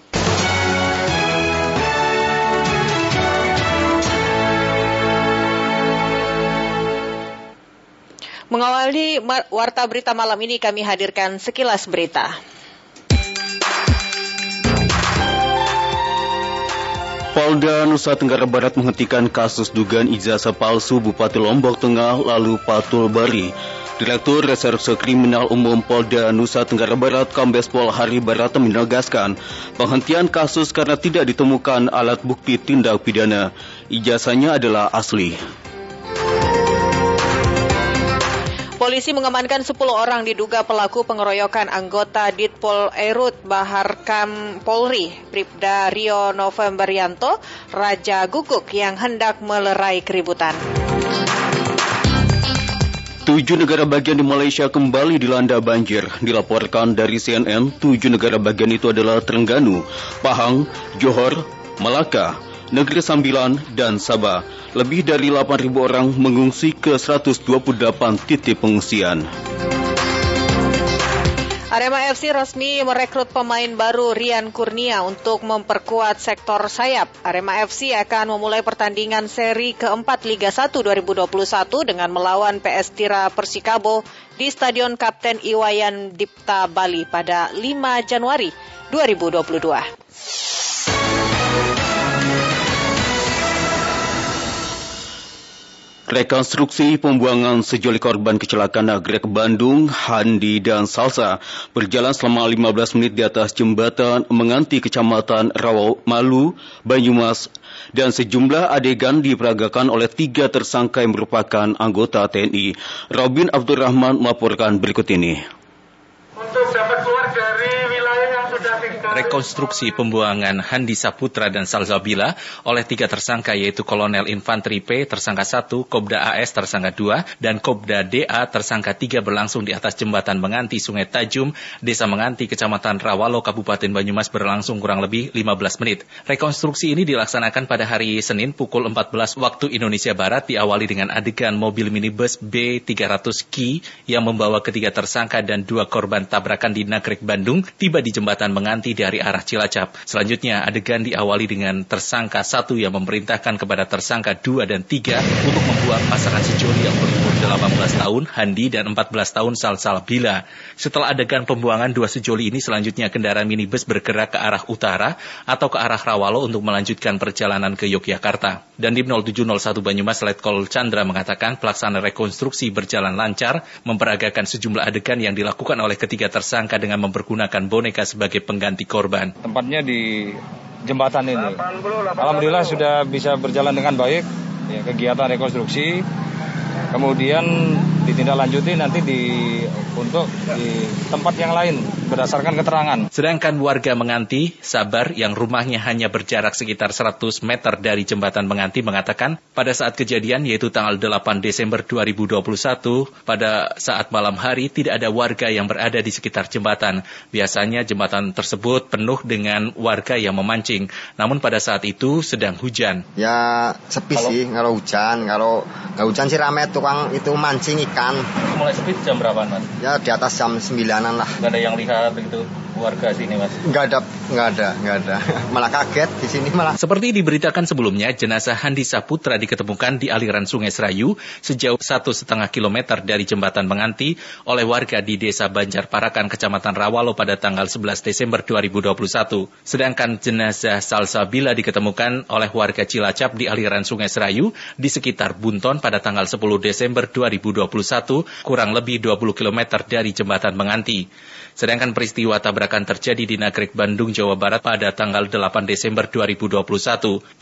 Mengawali warta berita malam ini kami hadirkan sekilas berita. Polda Nusa Tenggara Barat menghentikan kasus dugaan ijazah palsu Bupati Lombok Tengah lalu Patul Bari. Direktur Reserse Kriminal Umum Polda Nusa Tenggara Barat Kombes Pol Hari Barata menegaskan penghentian kasus karena tidak ditemukan alat bukti tindak pidana. Ijazahnya adalah asli. Polisi mengamankan 10 orang diduga pelaku pengeroyokan anggota Ditpol Erut Baharkam Polri, Pripda Rio Novemberianto, Raja Guguk yang hendak melerai keributan. Tujuh negara bagian di Malaysia kembali dilanda banjir. Dilaporkan dari CNN, tujuh negara bagian itu adalah Terengganu, Pahang, Johor, Malaka, Negeri Sambilan, dan Sabah. Lebih dari 8.000 orang mengungsi ke 128 titik pengungsian. Arema FC resmi merekrut pemain baru Rian Kurnia untuk memperkuat sektor sayap. Arema FC akan memulai pertandingan seri keempat Liga 1 2021 dengan melawan PS Tira Persikabo di Stadion Kapten Iwayan Dipta Bali pada 5 Januari 2022. Rekonstruksi pembuangan sejoli korban kecelakaan nagrek Bandung, Handi, dan Salsa berjalan selama 15 menit di atas jembatan menganti kecamatan Rawau Malu, Banyumas, dan sejumlah adegan diperagakan oleh tiga tersangka yang merupakan anggota TNI. Robin Abdurrahman melaporkan berikut ini. Untuk rekonstruksi pembuangan Handi Saputra dan Salzabila oleh tiga tersangka yaitu Kolonel Infanteri P tersangka 1, Kobda AS tersangka 2, dan Kobda DA tersangka 3 berlangsung di atas jembatan Menganti Sungai Tajum, Desa Menganti, Kecamatan Rawalo, Kabupaten Banyumas berlangsung kurang lebih 15 menit. Rekonstruksi ini dilaksanakan pada hari Senin pukul 14 waktu Indonesia Barat diawali dengan adegan mobil minibus B300 Ki yang membawa ketiga tersangka dan dua korban tabrakan di Nagrek Bandung tiba di jembatan Menganti dari arah Cilacap. Selanjutnya, adegan diawali dengan tersangka satu yang memerintahkan kepada tersangka dua dan tiga untuk membuang pasangan sejoli yang berumur 18 tahun, Handi, dan 14 tahun Salsal Bila. Setelah adegan pembuangan dua sejoli ini, selanjutnya kendaraan minibus bergerak ke arah utara atau ke arah Rawalo untuk melanjutkan perjalanan ke Yogyakarta. Dan di 0701 Banyumas, Letkol Chandra mengatakan pelaksanaan rekonstruksi berjalan lancar, memperagakan sejumlah adegan yang dilakukan oleh ketiga tersangka dengan mempergunakan boneka sebagai pengganti korban. Tempatnya di jembatan ini. Alhamdulillah sudah bisa berjalan dengan baik ya, kegiatan rekonstruksi kemudian ditindaklanjuti nanti di untuk di tempat yang lain berdasarkan keterangan. Sedangkan warga Menganti, Sabar yang rumahnya hanya berjarak sekitar 100 meter dari jembatan Menganti mengatakan pada saat kejadian yaitu tanggal 8 Desember 2021 pada saat malam hari tidak ada warga yang berada di sekitar jembatan. Biasanya jembatan tersebut penuh dengan warga yang memancing. Namun pada saat itu sedang hujan. Ya sepi kalau, sih kalau hujan. Kalau nggak hujan sih ramai tukang itu mancing ikan. Mulai sepi jam berapa mas? Ya di atas jam sembilanan lah. Gak ada yang lihat begitu warga sini mas? Nggak ada, nggak ada, nggak ada. Malah kaget di sini malah. Seperti diberitakan sebelumnya, jenazah Handi Saputra diketemukan di aliran Sungai Serayu sejauh satu setengah kilometer dari jembatan Menganti oleh warga di Desa Banjar Parakan, Kecamatan Rawalo pada tanggal 11 Desember 2021. Sedangkan jenazah Salsabila diketemukan oleh warga Cilacap di aliran Sungai Serayu di sekitar Bunton pada tanggal 10 Desember 2021, kurang lebih 20 km dari jembatan Menganti. Sedangkan peristiwa tabrakan terjadi di Nagrek, Bandung, Jawa Barat pada tanggal 8 Desember 2021.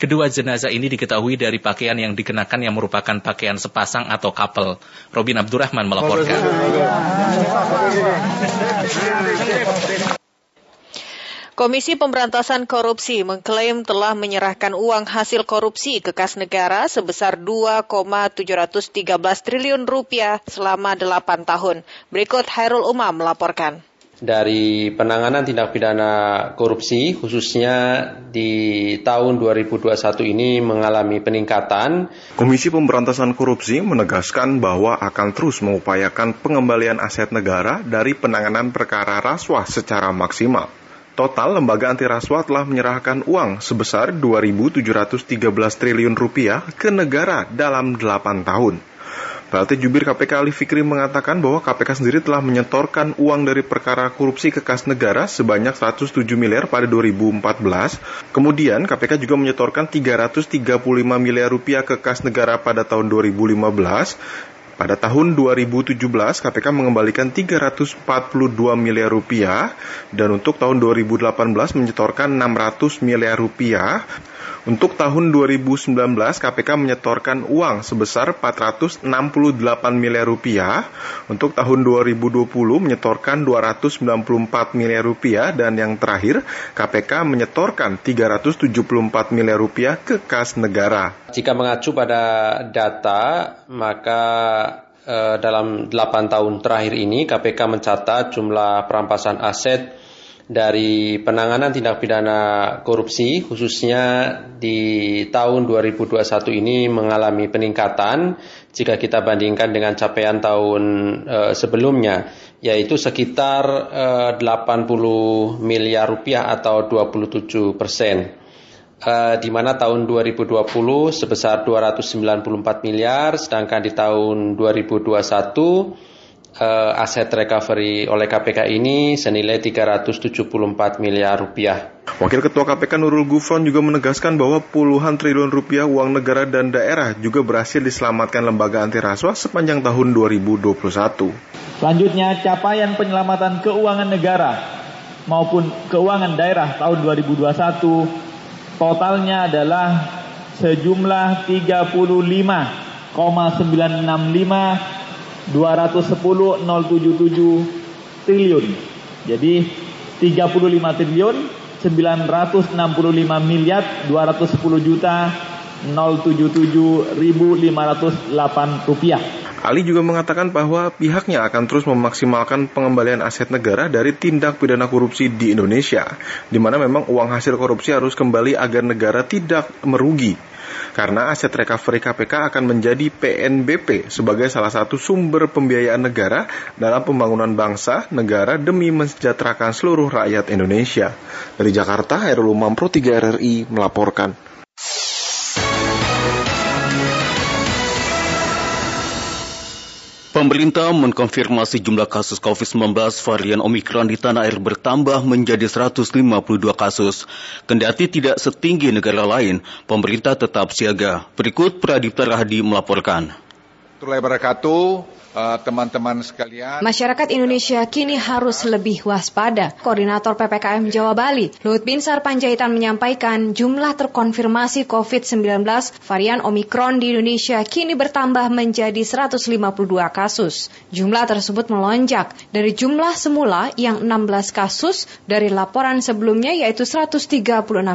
Kedua jenazah ini diketahui dari pakaian yang dikenakan yang merupakan pakaian sepasang atau couple. Robin Abdurrahman melaporkan. Komisi Pemberantasan Korupsi mengklaim telah menyerahkan uang hasil korupsi ke kas negara sebesar 2,713 triliun rupiah selama 8 tahun. Berikut Hairul Umam melaporkan dari penanganan tindak pidana korupsi khususnya di tahun 2021 ini mengalami peningkatan. Komisi Pemberantasan Korupsi menegaskan bahwa akan terus mengupayakan pengembalian aset negara dari penanganan perkara rasuah secara maksimal. Total lembaga anti rasuah telah menyerahkan uang sebesar 2.713 triliun rupiah ke negara dalam 8 tahun. PLT Jubir KPK Ali Fikri mengatakan bahwa KPK sendiri telah menyetorkan uang dari perkara korupsi ke kas negara sebanyak 107 miliar pada 2014. Kemudian KPK juga menyetorkan 335 miliar rupiah ke kas negara pada tahun 2015 pada tahun 2017, KPK mengembalikan 342 miliar rupiah dan untuk tahun 2018 menyetorkan 600 miliar rupiah. Untuk tahun 2019, KPK menyetorkan uang sebesar 468 miliar rupiah. Untuk tahun 2020 menyetorkan 294 miliar rupiah dan yang terakhir KPK menyetorkan 374 miliar rupiah ke kas negara. Jika mengacu pada data, maka eh, dalam 8 tahun terakhir ini KPK mencatat jumlah perampasan aset dari penanganan tindak pidana korupsi khususnya di tahun 2021 ini mengalami peningkatan jika kita bandingkan dengan capaian tahun e, sebelumnya yaitu sekitar e, 80 miliar rupiah atau 27 persen. E, di mana tahun 2020 sebesar 294 miliar, sedangkan di tahun 2021 uh, aset recovery oleh KPK ini senilai 374 miliar rupiah. Wakil Ketua KPK Nurul Gufron juga menegaskan bahwa puluhan triliun rupiah uang negara dan daerah juga berhasil diselamatkan lembaga anti rasuah sepanjang tahun 2021. Selanjutnya, capaian penyelamatan keuangan negara maupun keuangan daerah tahun 2021 totalnya adalah sejumlah 35,965 210,077 triliun. Jadi 35 triliun 965 miliar 210 juta 077.508 rupiah. Ali juga mengatakan bahwa pihaknya akan terus memaksimalkan pengembalian aset negara dari tindak pidana korupsi di Indonesia, di mana memang uang hasil korupsi harus kembali agar negara tidak merugi. Karena aset recovery KPK akan menjadi PNBP sebagai salah satu sumber pembiayaan negara dalam pembangunan bangsa, negara demi mensejahterakan seluruh rakyat Indonesia. Dari Jakarta, Herul Umam Pro 3 RRI melaporkan. Pemerintah mengkonfirmasi jumlah kasus COVID-19 varian Omikron di tanah air bertambah menjadi 152 kasus. Kendati tidak setinggi negara lain, pemerintah tetap siaga. Berikut Pradipta Rahadi melaporkan. Assalamualaikum teman-teman sekalian. Masyarakat Indonesia kini harus lebih waspada. Koordinator PPKM Jawa Bali, Luhut Binsar Panjaitan menyampaikan jumlah terkonfirmasi COVID-19 varian Omikron di Indonesia kini bertambah menjadi 152 kasus. Jumlah tersebut melonjak dari jumlah semula yang 16 kasus dari laporan sebelumnya yaitu 136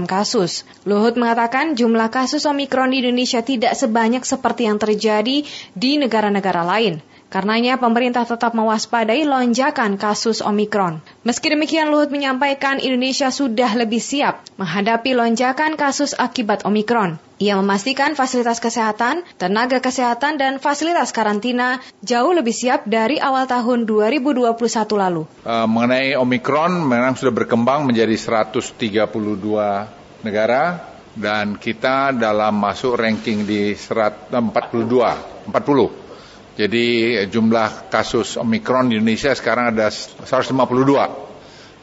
kasus. Luhut mengatakan jumlah kasus Omikron di Indonesia tidak sebanyak seperti yang terjadi di negara-negara lain. Karenanya pemerintah tetap mewaspadai lonjakan kasus Omikron. Meski demikian Luhut menyampaikan Indonesia sudah lebih siap menghadapi lonjakan kasus akibat Omikron. Ia memastikan fasilitas kesehatan, tenaga kesehatan, dan fasilitas karantina jauh lebih siap dari awal tahun 2021 lalu. Uh, mengenai Omikron, memang sudah berkembang menjadi 132 negara dan kita dalam masuk ranking di 142, 40. Jadi jumlah kasus Omikron di Indonesia sekarang ada 152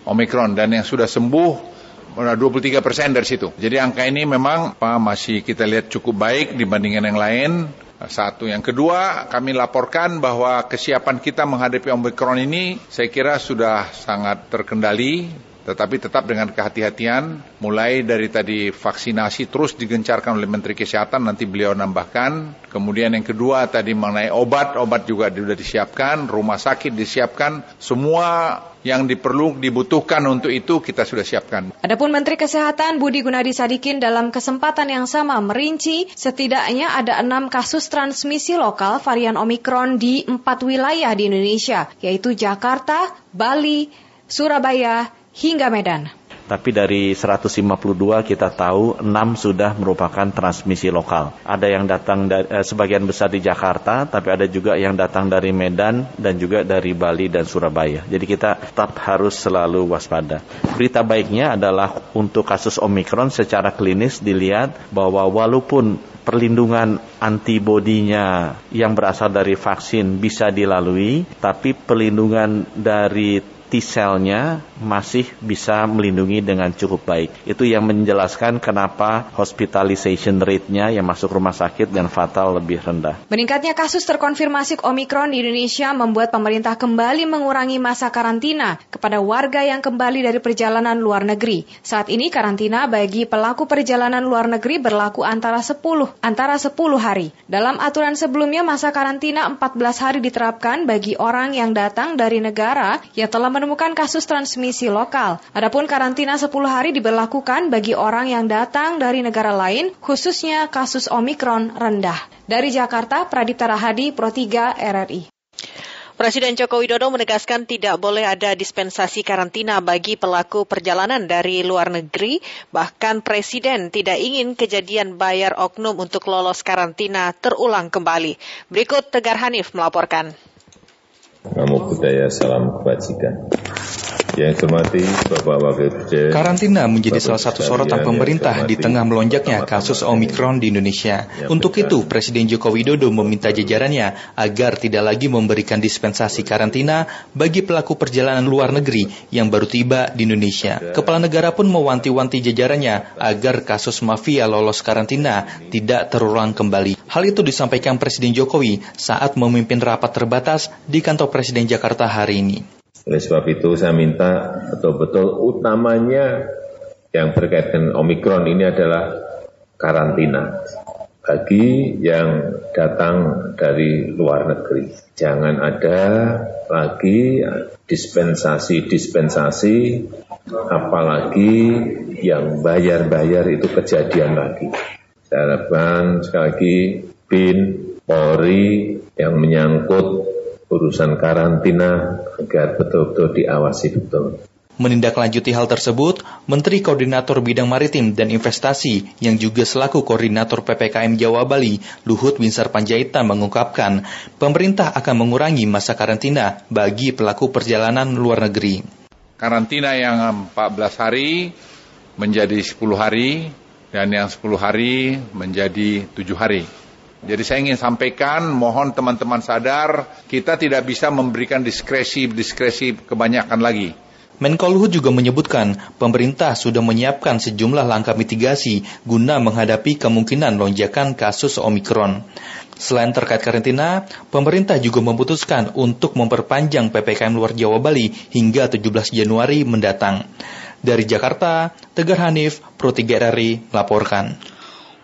Omikron dan yang sudah sembuh 23 persen dari situ. Jadi angka ini memang masih kita lihat cukup baik dibandingkan yang lain. Satu. Yang kedua, kami laporkan bahwa kesiapan kita menghadapi Omikron ini saya kira sudah sangat terkendali tetapi tetap dengan kehati-hatian, mulai dari tadi vaksinasi terus digencarkan oleh Menteri Kesehatan, nanti beliau nambahkan. Kemudian yang kedua tadi mengenai obat, obat juga sudah disiapkan, rumah sakit disiapkan, semua yang diperlu dibutuhkan untuk itu kita sudah siapkan. Adapun Menteri Kesehatan Budi Gunadi Sadikin dalam kesempatan yang sama merinci setidaknya ada enam kasus transmisi lokal varian Omikron di empat wilayah di Indonesia, yaitu Jakarta, Bali, Surabaya, hingga Medan. Tapi dari 152 kita tahu 6 sudah merupakan transmisi lokal. Ada yang datang dari, eh, sebagian besar di Jakarta, tapi ada juga yang datang dari Medan dan juga dari Bali dan Surabaya. Jadi kita tetap harus selalu waspada. Berita baiknya adalah untuk kasus Omikron secara klinis dilihat bahwa walaupun perlindungan antibodinya yang berasal dari vaksin bisa dilalui, tapi perlindungan dari T-cell-nya masih bisa melindungi dengan cukup baik. Itu yang menjelaskan kenapa hospitalization rate-nya yang masuk rumah sakit dan fatal lebih rendah. Meningkatnya kasus terkonfirmasi Omikron di Indonesia membuat pemerintah kembali mengurangi masa karantina kepada warga yang kembali dari perjalanan luar negeri. Saat ini karantina bagi pelaku perjalanan luar negeri berlaku antara 10 antara 10 hari. Dalam aturan sebelumnya masa karantina 14 hari diterapkan bagi orang yang datang dari negara yang telah menemukan kasus transmisi lokal. Adapun karantina 10 hari diberlakukan bagi orang yang datang dari negara lain, khususnya kasus Omikron rendah. Dari Jakarta, Pradipta Rahadi, Pro 3 RRI. Presiden Joko Widodo menegaskan tidak boleh ada dispensasi karantina bagi pelaku perjalanan dari luar negeri. Bahkan Presiden tidak ingin kejadian bayar oknum untuk lolos karantina terulang kembali. Berikut Tegar Hanif melaporkan. Namo budaya salam kebajikan. Yang hormati Bapak Wakil Presiden. Karantina menjadi salah satu sorotan pemerintah di tengah melonjaknya kasus Omikron di Indonesia. Untuk itu, Presiden Joko Widodo meminta jajarannya agar tidak lagi memberikan dispensasi karantina bagi pelaku perjalanan luar negeri yang baru tiba di Indonesia. Kepala negara pun mewanti-wanti jajarannya agar kasus mafia lolos karantina tidak terulang kembali. Hal itu disampaikan Presiden Jokowi saat memimpin rapat terbatas di kantor Presiden Jakarta hari ini. Oleh sebab itu saya minta betul-betul utamanya yang berkait dengan Omikron ini adalah karantina bagi yang datang dari luar negeri. Jangan ada lagi dispensasi-dispensasi, apalagi yang bayar-bayar itu kejadian lagi. Saya harapkan sekali lagi BIN, Polri yang menyangkut urusan karantina agar betul-betul diawasi betul. Menindaklanjuti hal tersebut, Menteri Koordinator Bidang Maritim dan Investasi yang juga selaku Koordinator PPKM Jawa Bali, Luhut Winsar Panjaitan mengungkapkan, pemerintah akan mengurangi masa karantina bagi pelaku perjalanan luar negeri. Karantina yang 14 hari menjadi 10 hari dan yang 10 hari menjadi 7 hari. Jadi saya ingin sampaikan, mohon teman-teman sadar, kita tidak bisa memberikan diskresi-diskresi kebanyakan lagi. Menko juga menyebutkan pemerintah sudah menyiapkan sejumlah langkah mitigasi guna menghadapi kemungkinan lonjakan kasus Omikron. Selain terkait karantina, pemerintah juga memutuskan untuk memperpanjang PPKM luar Jawa Bali hingga 17 Januari mendatang. Dari Jakarta, Tegar Hanif, Pro 3 RRI, melaporkan.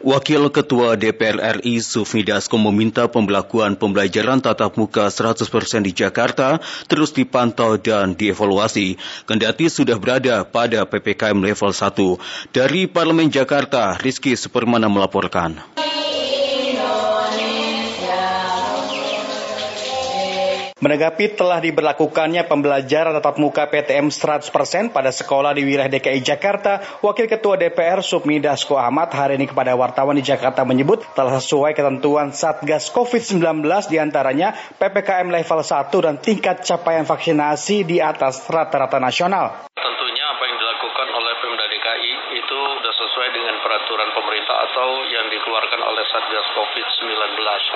Wakil Ketua DPR RI Sufmi Dasko meminta pembelakuan pembelajaran tatap muka 100% di Jakarta terus dipantau dan dievaluasi, kendati sudah berada pada PPKM level 1. Dari Parlemen Jakarta, Rizky Supermana melaporkan. Menanggapi telah diberlakukannya pembelajaran tatap muka PTM 100% pada sekolah di wilayah DKI Jakarta, Wakil Ketua DPR Submi Dasko Ahmad hari ini kepada wartawan di Jakarta menyebut telah sesuai ketentuan Satgas COVID-19 di antaranya PPKM level 1 dan tingkat capaian vaksinasi di atas rata-rata nasional. Tentunya apa yang dilakukan oleh Pemda DKI itu sudah sesuai dengan peraturan pemerintah atau yang dikeluarkan oleh Satgas COVID-19.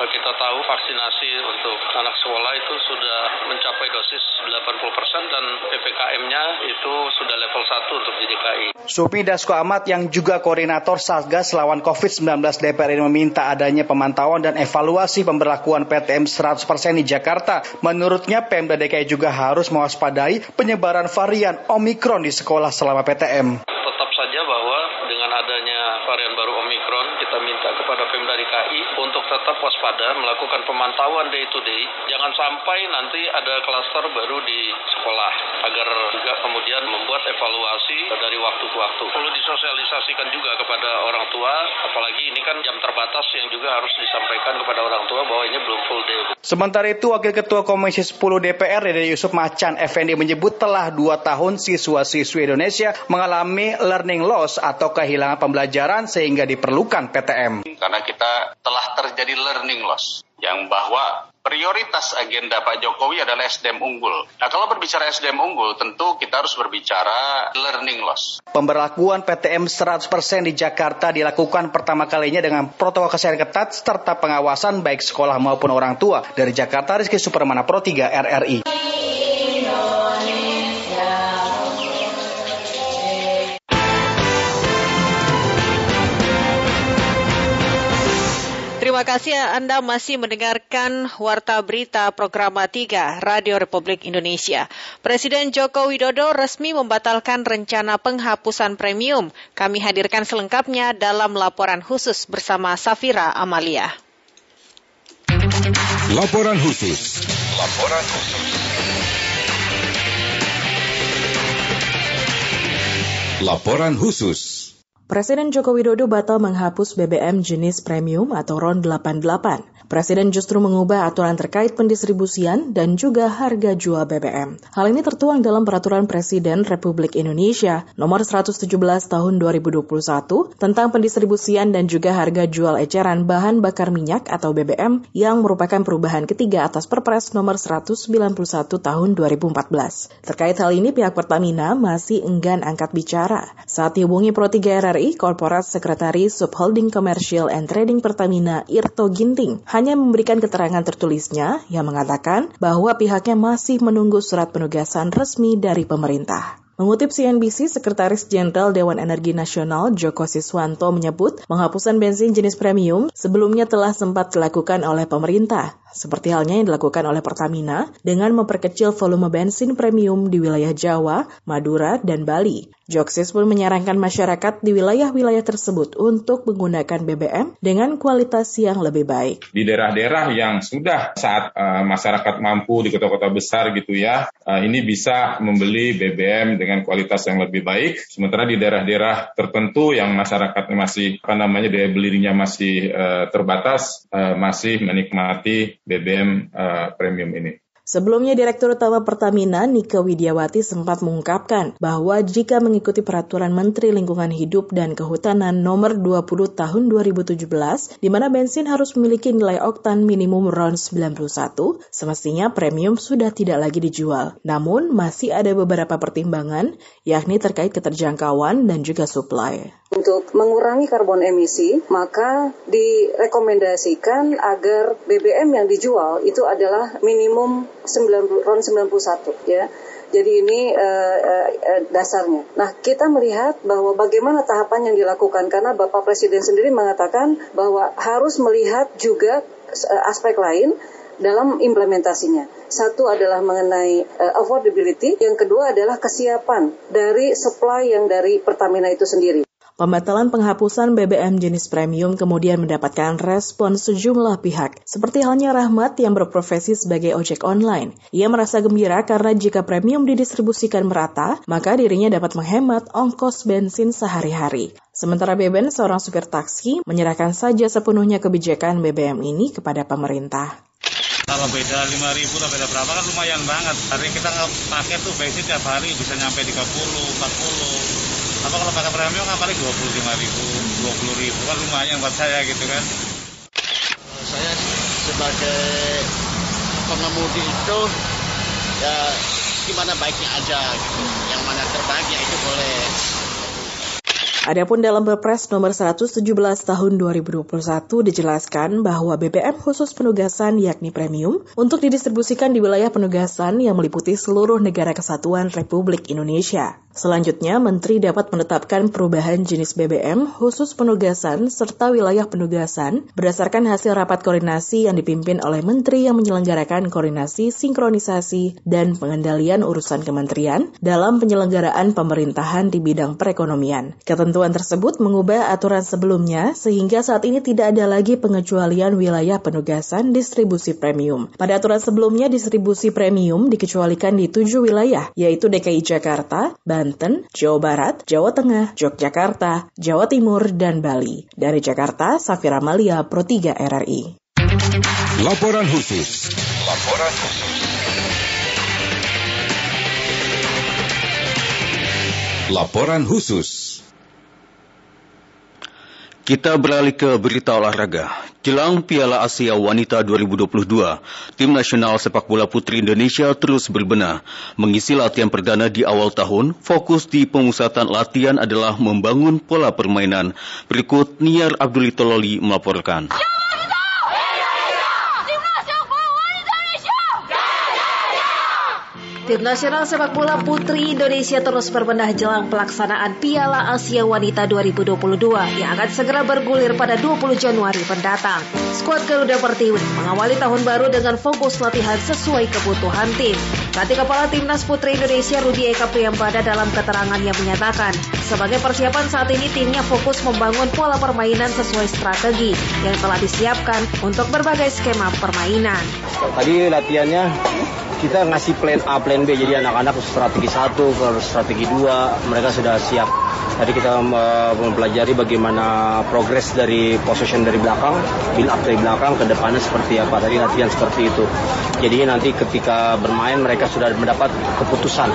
Kita tahu vaksinasi untuk anak sekolah itu sudah mencapai dosis 80% dan PPKM-nya itu sudah level 1 untuk di DKI. Supmi Dasko Ahmad yang juga koordinator Satgas lawan COVID-19 DPR ini meminta adanya pemantauan dan evaluasi pemberlakuan PTM 100% di Jakarta. Menurutnya Pemda DKI juga harus mewaspadai penyebaran varian Omikron di sekolah selama PTM. Tetap saja bahwa dengan adanya varian baru Omikron, kita minta kepada Pemda DKI untuk tetap waspada, melakukan pemantauan day to day. Jangan sampai nanti ada klaster baru di sekolah, agar juga kemudian membuat evaluasi dari waktu ke waktu. Perlu disosialisasikan juga kepada orang tua, apalagi ini kan jam terbatas yang juga harus disampaikan kepada orang tua bahwa ini belum full day. Sementara itu, Wakil Ketua Komisi 10 DPR, Dede Yusuf Macan Effendi menyebut telah dua tahun siswa-siswi Indonesia mengalami learning loss atau kehilangan pembelajaran sehingga diperlukan PTM. Karena kita telah terjadi learning loss yang bahwa prioritas agenda Pak Jokowi adalah SDM unggul. Nah kalau berbicara SDM unggul tentu kita harus berbicara learning loss. Pemberlakuan PTM 100% di Jakarta dilakukan pertama kalinya dengan protokol kesehatan ketat serta pengawasan baik sekolah maupun orang tua. Dari Jakarta, Rizky Supermana Pro 3 RRI. Terima kasih Anda masih mendengarkan Warta Berita Program 3 Radio Republik Indonesia. Presiden Joko Widodo resmi membatalkan rencana penghapusan premium. Kami hadirkan selengkapnya dalam laporan khusus bersama Safira Amalia. Laporan khusus. Laporan khusus. Laporan khusus. Presiden Joko Widodo batal menghapus BBM jenis premium atau RON 88. Presiden justru mengubah aturan terkait pendistribusian dan juga harga jual BBM. Hal ini tertuang dalam Peraturan Presiden Republik Indonesia Nomor 117 Tahun 2021 tentang pendistribusian dan juga harga jual eceran bahan bakar minyak atau BBM yang merupakan perubahan ketiga atas Perpres Nomor 191 Tahun 2014. Terkait hal ini, pihak Pertamina masih enggan angkat bicara. Saat dihubungi Pro 3 RRI, Korporat Sekretaris Subholding Commercial and Trading Pertamina Irto Ginting hanya memberikan keterangan tertulisnya yang mengatakan bahwa pihaknya masih menunggu surat penugasan resmi dari pemerintah. Mengutip CNBC, Sekretaris Jenderal Dewan Energi Nasional Joko Siswanto menyebut penghapusan bensin jenis premium sebelumnya telah sempat dilakukan oleh pemerintah, seperti halnya yang dilakukan oleh Pertamina dengan memperkecil volume bensin premium di wilayah Jawa, Madura, dan Bali. Joksis pun menyarankan masyarakat di wilayah-wilayah tersebut untuk menggunakan BBM dengan kualitas yang lebih baik. Di daerah-daerah yang sudah saat uh, masyarakat mampu di kota-kota besar gitu ya, uh, ini bisa membeli BBM dengan kualitas yang lebih baik. Sementara di daerah-daerah tertentu yang masyarakat masih apa namanya daya belinya masih uh, terbatas, uh, masih menikmati BBM uh, premium ini. Sebelumnya Direktur Utama Pertamina Nika Widiawati sempat mengungkapkan bahwa jika mengikuti peraturan Menteri Lingkungan Hidup dan Kehutanan nomor 20 tahun 2017 di mana bensin harus memiliki nilai oktan minimum RON 91, semestinya premium sudah tidak lagi dijual. Namun masih ada beberapa pertimbangan yakni terkait keterjangkauan dan juga supply. Untuk mengurangi karbon emisi, maka direkomendasikan agar BBM yang dijual itu adalah minimum 90, RON 91 ya. Jadi ini uh, uh, dasarnya. Nah, kita melihat bahwa bagaimana tahapan yang dilakukan karena Bapak Presiden sendiri mengatakan bahwa harus melihat juga uh, aspek lain dalam implementasinya. Satu adalah mengenai uh, affordability, yang kedua adalah kesiapan dari supply yang dari Pertamina itu sendiri. Pembatalan penghapusan BBM jenis premium kemudian mendapatkan respon sejumlah pihak, seperti halnya Rahmat yang berprofesi sebagai ojek online. Ia merasa gembira karena jika premium didistribusikan merata, maka dirinya dapat menghemat ongkos bensin sehari-hari. Sementara Beben, seorang supir taksi, menyerahkan saja sepenuhnya kebijakan BBM ini kepada pemerintah. Kalau beda 5 ribu beda berapa kan lumayan banget. Hari kita pakai tuh bensin tiap hari bisa nyampe 30, 40 apa kalau pakai premium kan paling 25 ribu 20 ribu. Kan lumayan buat saya gitu kan. Saya sebagai pengemudi itu ya gimana baiknya aja gitu. Yang mana terbaiknya itu boleh Adapun dalam Perpres nomor 117 tahun 2021 dijelaskan bahwa BBM khusus penugasan yakni premium untuk didistribusikan di wilayah penugasan yang meliputi seluruh negara kesatuan Republik Indonesia. Selanjutnya, Menteri dapat menetapkan perubahan jenis BBM khusus penugasan serta wilayah penugasan berdasarkan hasil rapat koordinasi yang dipimpin oleh Menteri yang menyelenggarakan koordinasi, sinkronisasi, dan pengendalian urusan kementerian dalam penyelenggaraan pemerintahan di bidang perekonomian. Ketentuan tersebut mengubah aturan sebelumnya sehingga saat ini tidak ada lagi pengecualian wilayah penugasan distribusi premium. Pada aturan sebelumnya, distribusi premium dikecualikan di tujuh wilayah, yaitu DKI Jakarta, Banten, Jawa Barat, Jawa Tengah, Yogyakarta, Jawa Timur, dan Bali. Dari Jakarta, Safira Malia, Pro 3 RRI. Laporan khusus. Laporan khusus. Laporan khusus. Kita beralih ke berita olahraga. Jelang Piala Asia Wanita 2022, tim nasional sepak bola putri Indonesia terus berbenah. Mengisi latihan perdana di awal tahun, fokus di pemusatan latihan adalah membangun pola permainan. Berikut Niar Abdulitololi melaporkan. Tim nasional sepak bola putri Indonesia terus berbenah jelang pelaksanaan Piala Asia Wanita 2022 yang akan segera bergulir pada 20 Januari mendatang. Skuad Garuda Pertiwi mengawali tahun baru dengan fokus latihan sesuai kebutuhan tim. Pelatih Kepala Timnas Putri Indonesia Rudi Eka Priyambada dalam keterangannya menyatakan, sebagai persiapan saat ini timnya fokus membangun pola permainan sesuai strategi yang telah disiapkan untuk berbagai skema permainan. Tadi latihannya kita ngasih plan A, plan B. Jadi anak-anak strategi satu, strategi dua, mereka sudah siap. Tadi kita uh, mempelajari bagaimana progres dari possession dari belakang, build up dari belakang ke depannya seperti apa. Tadi latihan seperti itu. Jadi nanti ketika bermain mereka sudah mendapat keputusan.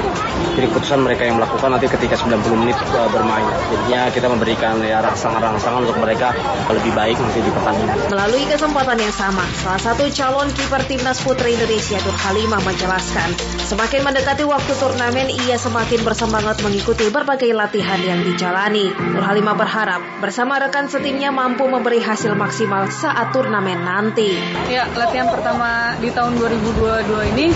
Jadi keputusan mereka yang melakukan nanti ketika 90 menit uh, bermain. Jadinya kita memberikan ya rangsangan-rangsangan untuk mereka lebih baik nanti di pertandingan. Melalui kesempatan yang sama, salah satu calon kiper timnas putri Indonesia Nur Halimah menjelaskan, semakin mendekati waktu turnamen ia semakin bersemangat mengikuti berbagai latihan yang dijalani. Nur Halimah berharap bersama rekan setimnya mampu memberi hasil maksimal saat turnamen nanti. Ya, latihan pertama di tahun 2022 ini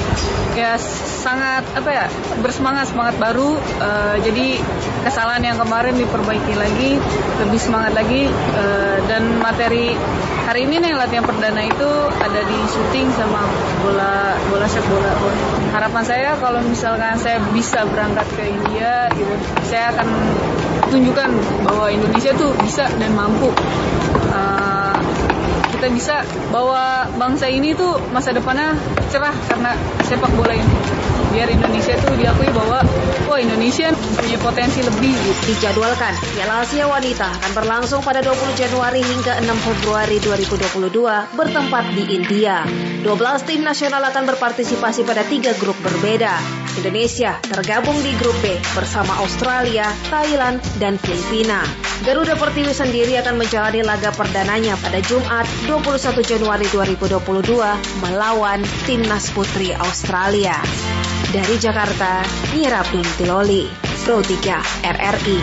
ya sangat apa ya bersemangat semangat baru. Uh, jadi kesalahan yang kemarin diperbaiki lagi, lebih semangat lagi uh, dan materi hari ini nih latihan perdana itu ada di syuting sama bola bola sepak bola. Harapan saya kalau misalkan saya bisa berangkat ke India gitu, saya akan tunjukkan bahwa Indonesia tuh bisa dan mampu. Uh, kita bisa bahwa bangsa ini tuh masa depannya cerah karena sepak bola ini. Biar Indonesia tuh diakui bahwa wah Indonesia mempunyai potensi lebih. Dijadwalkan, Piala Asia Wanita akan berlangsung pada 20 Januari hingga 6 Februari 2022 bertempat di India. 12 tim nasional akan berpartisipasi pada tiga grup berbeda. Indonesia tergabung di grup B bersama Australia, Thailand, dan Filipina. Garuda Pertiwi sendiri akan menjalani laga perdananya pada Jumat 21 Januari 2022 melawan Timnas Putri Australia. Dari Jakarta, Mira Pintiloli, Pro 3 RRI.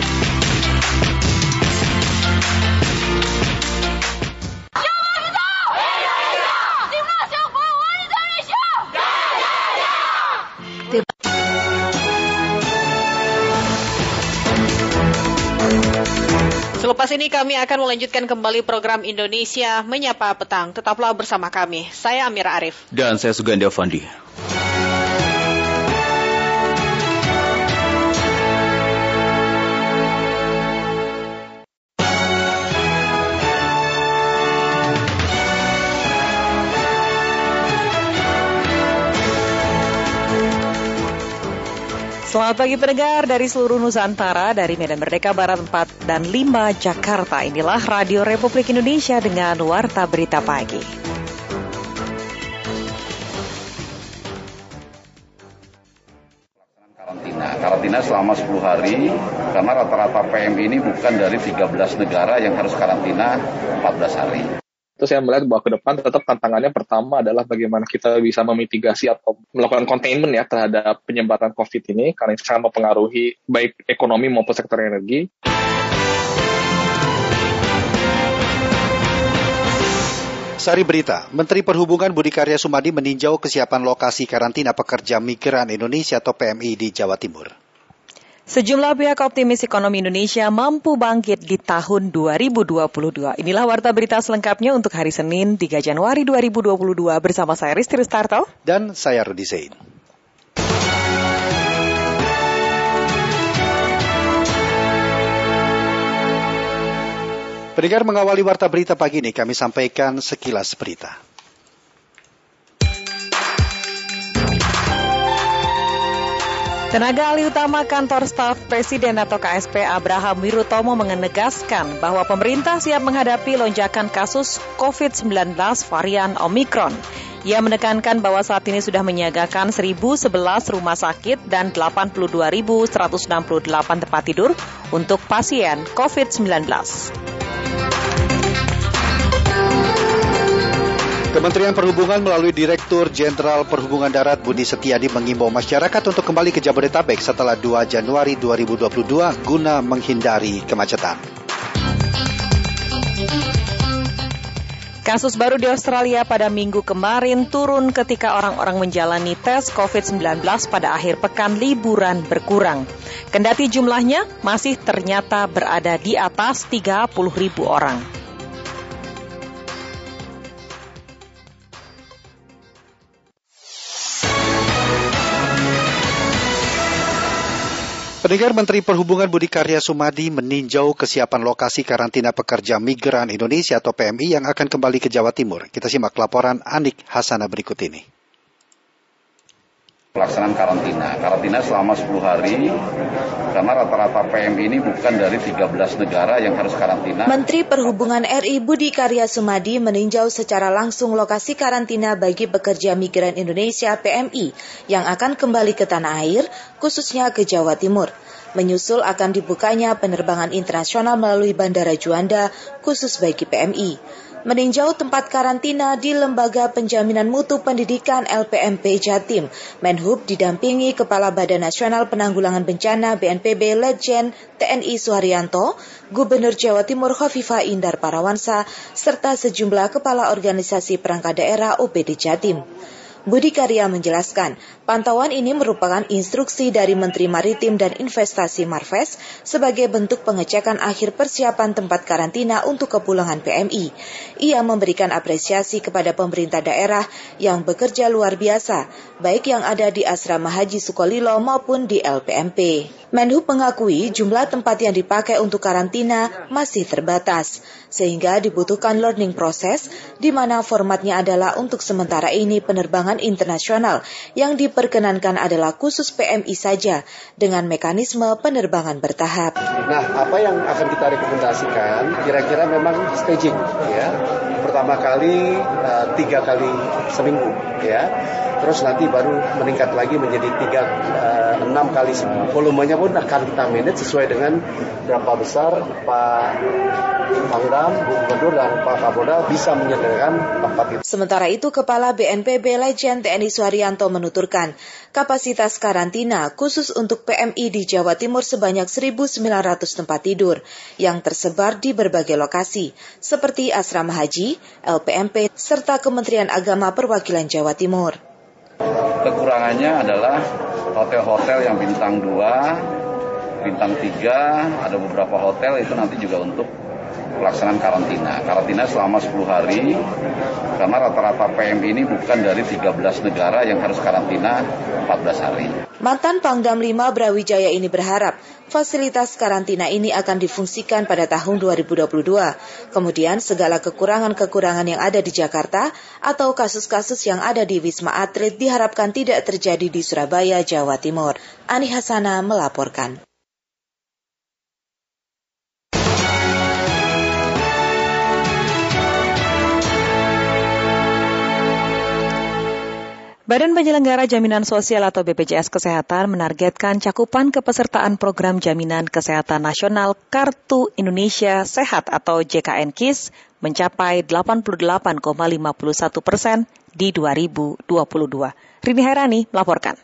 Selepas ini kami akan melanjutkan kembali program Indonesia Menyapa Petang. Tetaplah bersama kami. Saya Amira Arif. Dan saya Suganda Fandi. Selamat pagi pendengar dari seluruh Nusantara, dari Medan Merdeka Barat 4 dan 5 Jakarta. Inilah Radio Republik Indonesia dengan Warta Berita Pagi. Karantina, karantina selama 10 hari karena rata-rata PM ini bukan dari 13 negara yang harus karantina 14 hari. Itu saya melihat bahwa ke depan tetap tantangannya pertama adalah bagaimana kita bisa memitigasi atau melakukan containment ya terhadap penyebaran COVID ini karena itu sangat mempengaruhi baik ekonomi maupun sektor energi. Sari Berita, Menteri Perhubungan Budi Karya Sumadi meninjau kesiapan lokasi karantina pekerja migran Indonesia atau PMI di Jawa Timur. Sejumlah pihak optimis ekonomi Indonesia mampu bangkit di tahun 2022. Inilah warta berita selengkapnya untuk hari Senin 3 Januari 2022 bersama saya Risti Ristarto. Dan saya Rudi Zain. Pendengar mengawali warta berita pagi ini kami sampaikan sekilas berita. Tenaga ahli utama kantor staf Presiden atau KSP Abraham Wirutomo menegaskan bahwa pemerintah siap menghadapi lonjakan kasus COVID-19 varian Omikron. Ia menekankan bahwa saat ini sudah menyiagakan 1.011 rumah sakit dan 82.168 tempat tidur untuk pasien COVID-19. Kementerian Perhubungan melalui Direktur Jenderal Perhubungan Darat Budi Setiadi mengimbau masyarakat untuk kembali ke Jabodetabek setelah 2 Januari 2022 guna menghindari kemacetan. Kasus baru di Australia pada minggu kemarin turun ketika orang-orang menjalani tes COVID-19 pada akhir pekan liburan berkurang. Kendati jumlahnya masih ternyata berada di atas 30 ribu orang. Pendengar Menteri Perhubungan Budi Karya Sumadi meninjau kesiapan lokasi karantina pekerja migran Indonesia atau PMI yang akan kembali ke Jawa Timur. Kita simak laporan Anik Hasana berikut ini pelaksanaan karantina. Karantina selama 10 hari karena rata-rata PM ini bukan dari 13 negara yang harus karantina. Menteri Perhubungan RI Budi Karya Sumadi meninjau secara langsung lokasi karantina bagi pekerja migran Indonesia PMI yang akan kembali ke tanah air, khususnya ke Jawa Timur menyusul akan dibukanya penerbangan internasional melalui Bandara Juanda khusus bagi PMI meninjau tempat karantina di Lembaga Penjaminan Mutu Pendidikan LPMP Jatim. Menhub didampingi Kepala Badan Nasional Penanggulangan Bencana BNPB Legend TNI Suharyanto, Gubernur Jawa Timur Khofifa Indar Parawansa, serta sejumlah kepala organisasi perangkat daerah OPD Jatim. Budi Karya menjelaskan, pantauan ini merupakan instruksi dari Menteri Maritim dan Investasi Marves sebagai bentuk pengecekan akhir persiapan tempat karantina untuk kepulangan PMI. Ia memberikan apresiasi kepada pemerintah daerah yang bekerja luar biasa, baik yang ada di Asrama Haji Sukolilo maupun di LPMP. Menhub mengakui jumlah tempat yang dipakai untuk karantina masih terbatas, sehingga dibutuhkan learning process di mana formatnya adalah untuk sementara ini penerbangan internasional yang diperkenankan adalah khusus PMI saja dengan mekanisme penerbangan bertahap. Nah, apa yang akan kita rekomendasikan kira-kira memang staging ya. Pertama kali uh, tiga kali seminggu ya terus nanti baru meningkat lagi menjadi tiga uh, enam kali. Volumenya pun akan kita manage sesuai dengan berapa besar Pak Pangdam, Gubernur dan Pak Kapolda bisa menyediakan tempat itu. Sementara itu, Kepala BNPB Legend TNI Suharyanto menuturkan, kapasitas karantina khusus untuk PMI di Jawa Timur sebanyak 1.900 tempat tidur yang tersebar di berbagai lokasi, seperti asrama haji, LPMP, serta Kementerian Agama Perwakilan Jawa Timur. Kekurangannya adalah hotel-hotel yang bintang 2, bintang 3, ada beberapa hotel itu nanti juga untuk pelaksanaan karantina. Karantina selama 10 hari karena rata-rata PM ini bukan dari 13 negara yang harus karantina 14 hari. Mantan Pangdam 5 Brawijaya ini berharap fasilitas karantina ini akan difungsikan pada tahun 2022. Kemudian segala kekurangan-kekurangan yang ada di Jakarta atau kasus-kasus yang ada di Wisma Atlet diharapkan tidak terjadi di Surabaya, Jawa Timur. Ani Hasana melaporkan. Badan Penyelenggara Jaminan Sosial atau BPJS Kesehatan menargetkan cakupan kepesertaan program Jaminan Kesehatan Nasional Kartu Indonesia Sehat atau JKN KIS mencapai 88,51 persen di 2022. Rini Herani melaporkan.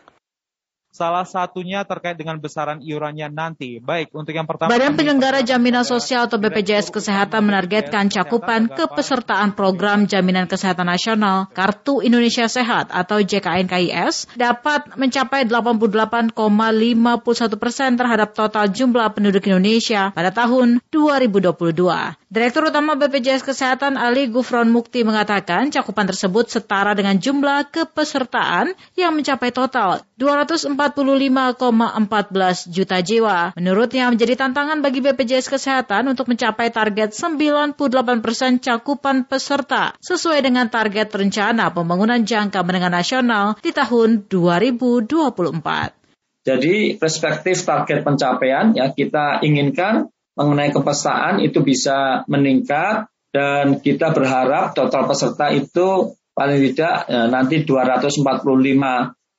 Salah satunya terkait dengan besaran iurannya nanti. Baik, untuk yang pertama... Badan Penyelenggara Jaminan Sosial atau BPJS Kesehatan menargetkan cakupan kepesertaan program Jaminan Kesehatan Nasional Kartu Indonesia Sehat atau JKNKIS dapat mencapai 88,51 persen terhadap total jumlah penduduk Indonesia pada tahun 2022. Direktur Utama BPJS Kesehatan Ali Gufron Mukti mengatakan cakupan tersebut setara dengan jumlah kepesertaan yang mencapai total 245,14 juta jiwa. Menurutnya menjadi tantangan bagi BPJS Kesehatan untuk mencapai target 98 persen cakupan peserta sesuai dengan target rencana pembangunan jangka menengah nasional di tahun 2024. Jadi perspektif target pencapaian ya kita inginkan mengenai kepesertaan itu bisa meningkat dan kita berharap total peserta itu paling tidak ya, nanti 245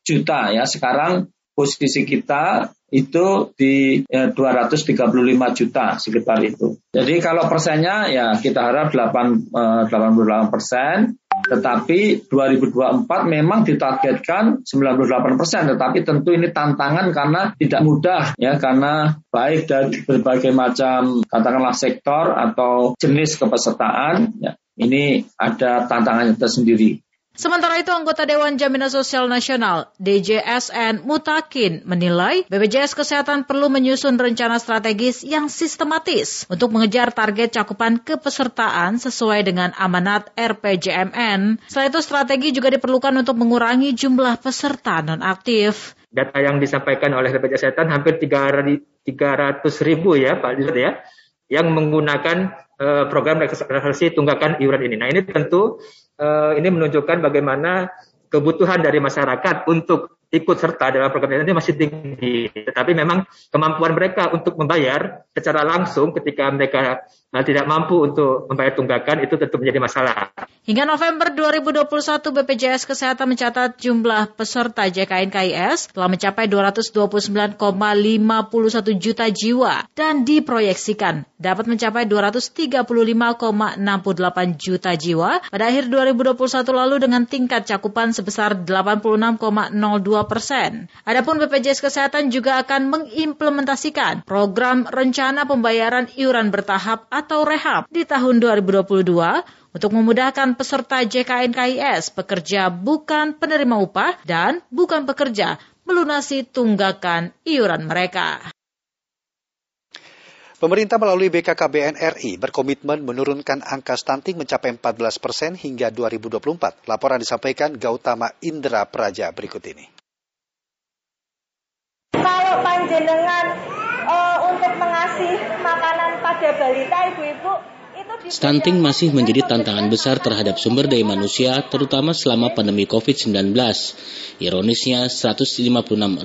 juta ya. Sekarang posisi kita itu di ya, 235 juta sekitar itu. Jadi kalau persennya ya kita harap 8, eh, 88 persen, tetapi 2024 memang ditargetkan 98 persen, tetapi tentu ini tantangan karena tidak mudah ya karena baik dari berbagai macam katakanlah sektor atau jenis kepesertaan ya, ini ada tantangannya tersendiri. Sementara itu, anggota Dewan Jaminan Sosial Nasional DJSN Mutakin menilai BPJS Kesehatan perlu menyusun rencana strategis yang sistematis untuk mengejar target cakupan kepesertaan sesuai dengan amanat RPJMN. Selain itu, strategi juga diperlukan untuk mengurangi jumlah peserta nonaktif. Data yang disampaikan oleh BPJS Kesehatan hampir 300 ribu ya Pak Dirut ya, yang menggunakan uh, program relaksasi tunggakan iuran ini. Nah ini tentu uh, ini menunjukkan bagaimana kebutuhan dari masyarakat untuk ikut serta dalam program ini masih tinggi. Tetapi memang kemampuan mereka untuk membayar secara langsung ketika mereka tidak mampu untuk membayar tunggakan itu tentu menjadi masalah. Hingga November 2021 BPJS Kesehatan mencatat jumlah peserta JKN-KIS telah mencapai 229,51 juta jiwa dan diproyeksikan dapat mencapai 235,68 juta jiwa pada akhir 2021 lalu dengan tingkat cakupan sebesar 86,02 persen. Adapun BPJS Kesehatan juga akan mengimplementasikan program rencana pembayaran iuran bertahap rehab di tahun 2022 untuk memudahkan peserta JKNKIS pekerja bukan penerima upah dan bukan pekerja melunasi tunggakan iuran mereka. Pemerintah melalui BKKBN RI berkomitmen menurunkan angka stunting mencapai 14 persen hingga 2024. Laporan disampaikan Gautama Indra Praja berikut ini. Kalau panjenengan uh, untuk mengasih makanan pada balita ibu-ibu Stunting masih menjadi tantangan besar terhadap sumber daya manusia, terutama selama pandemi COVID-19. Ironisnya, 156.549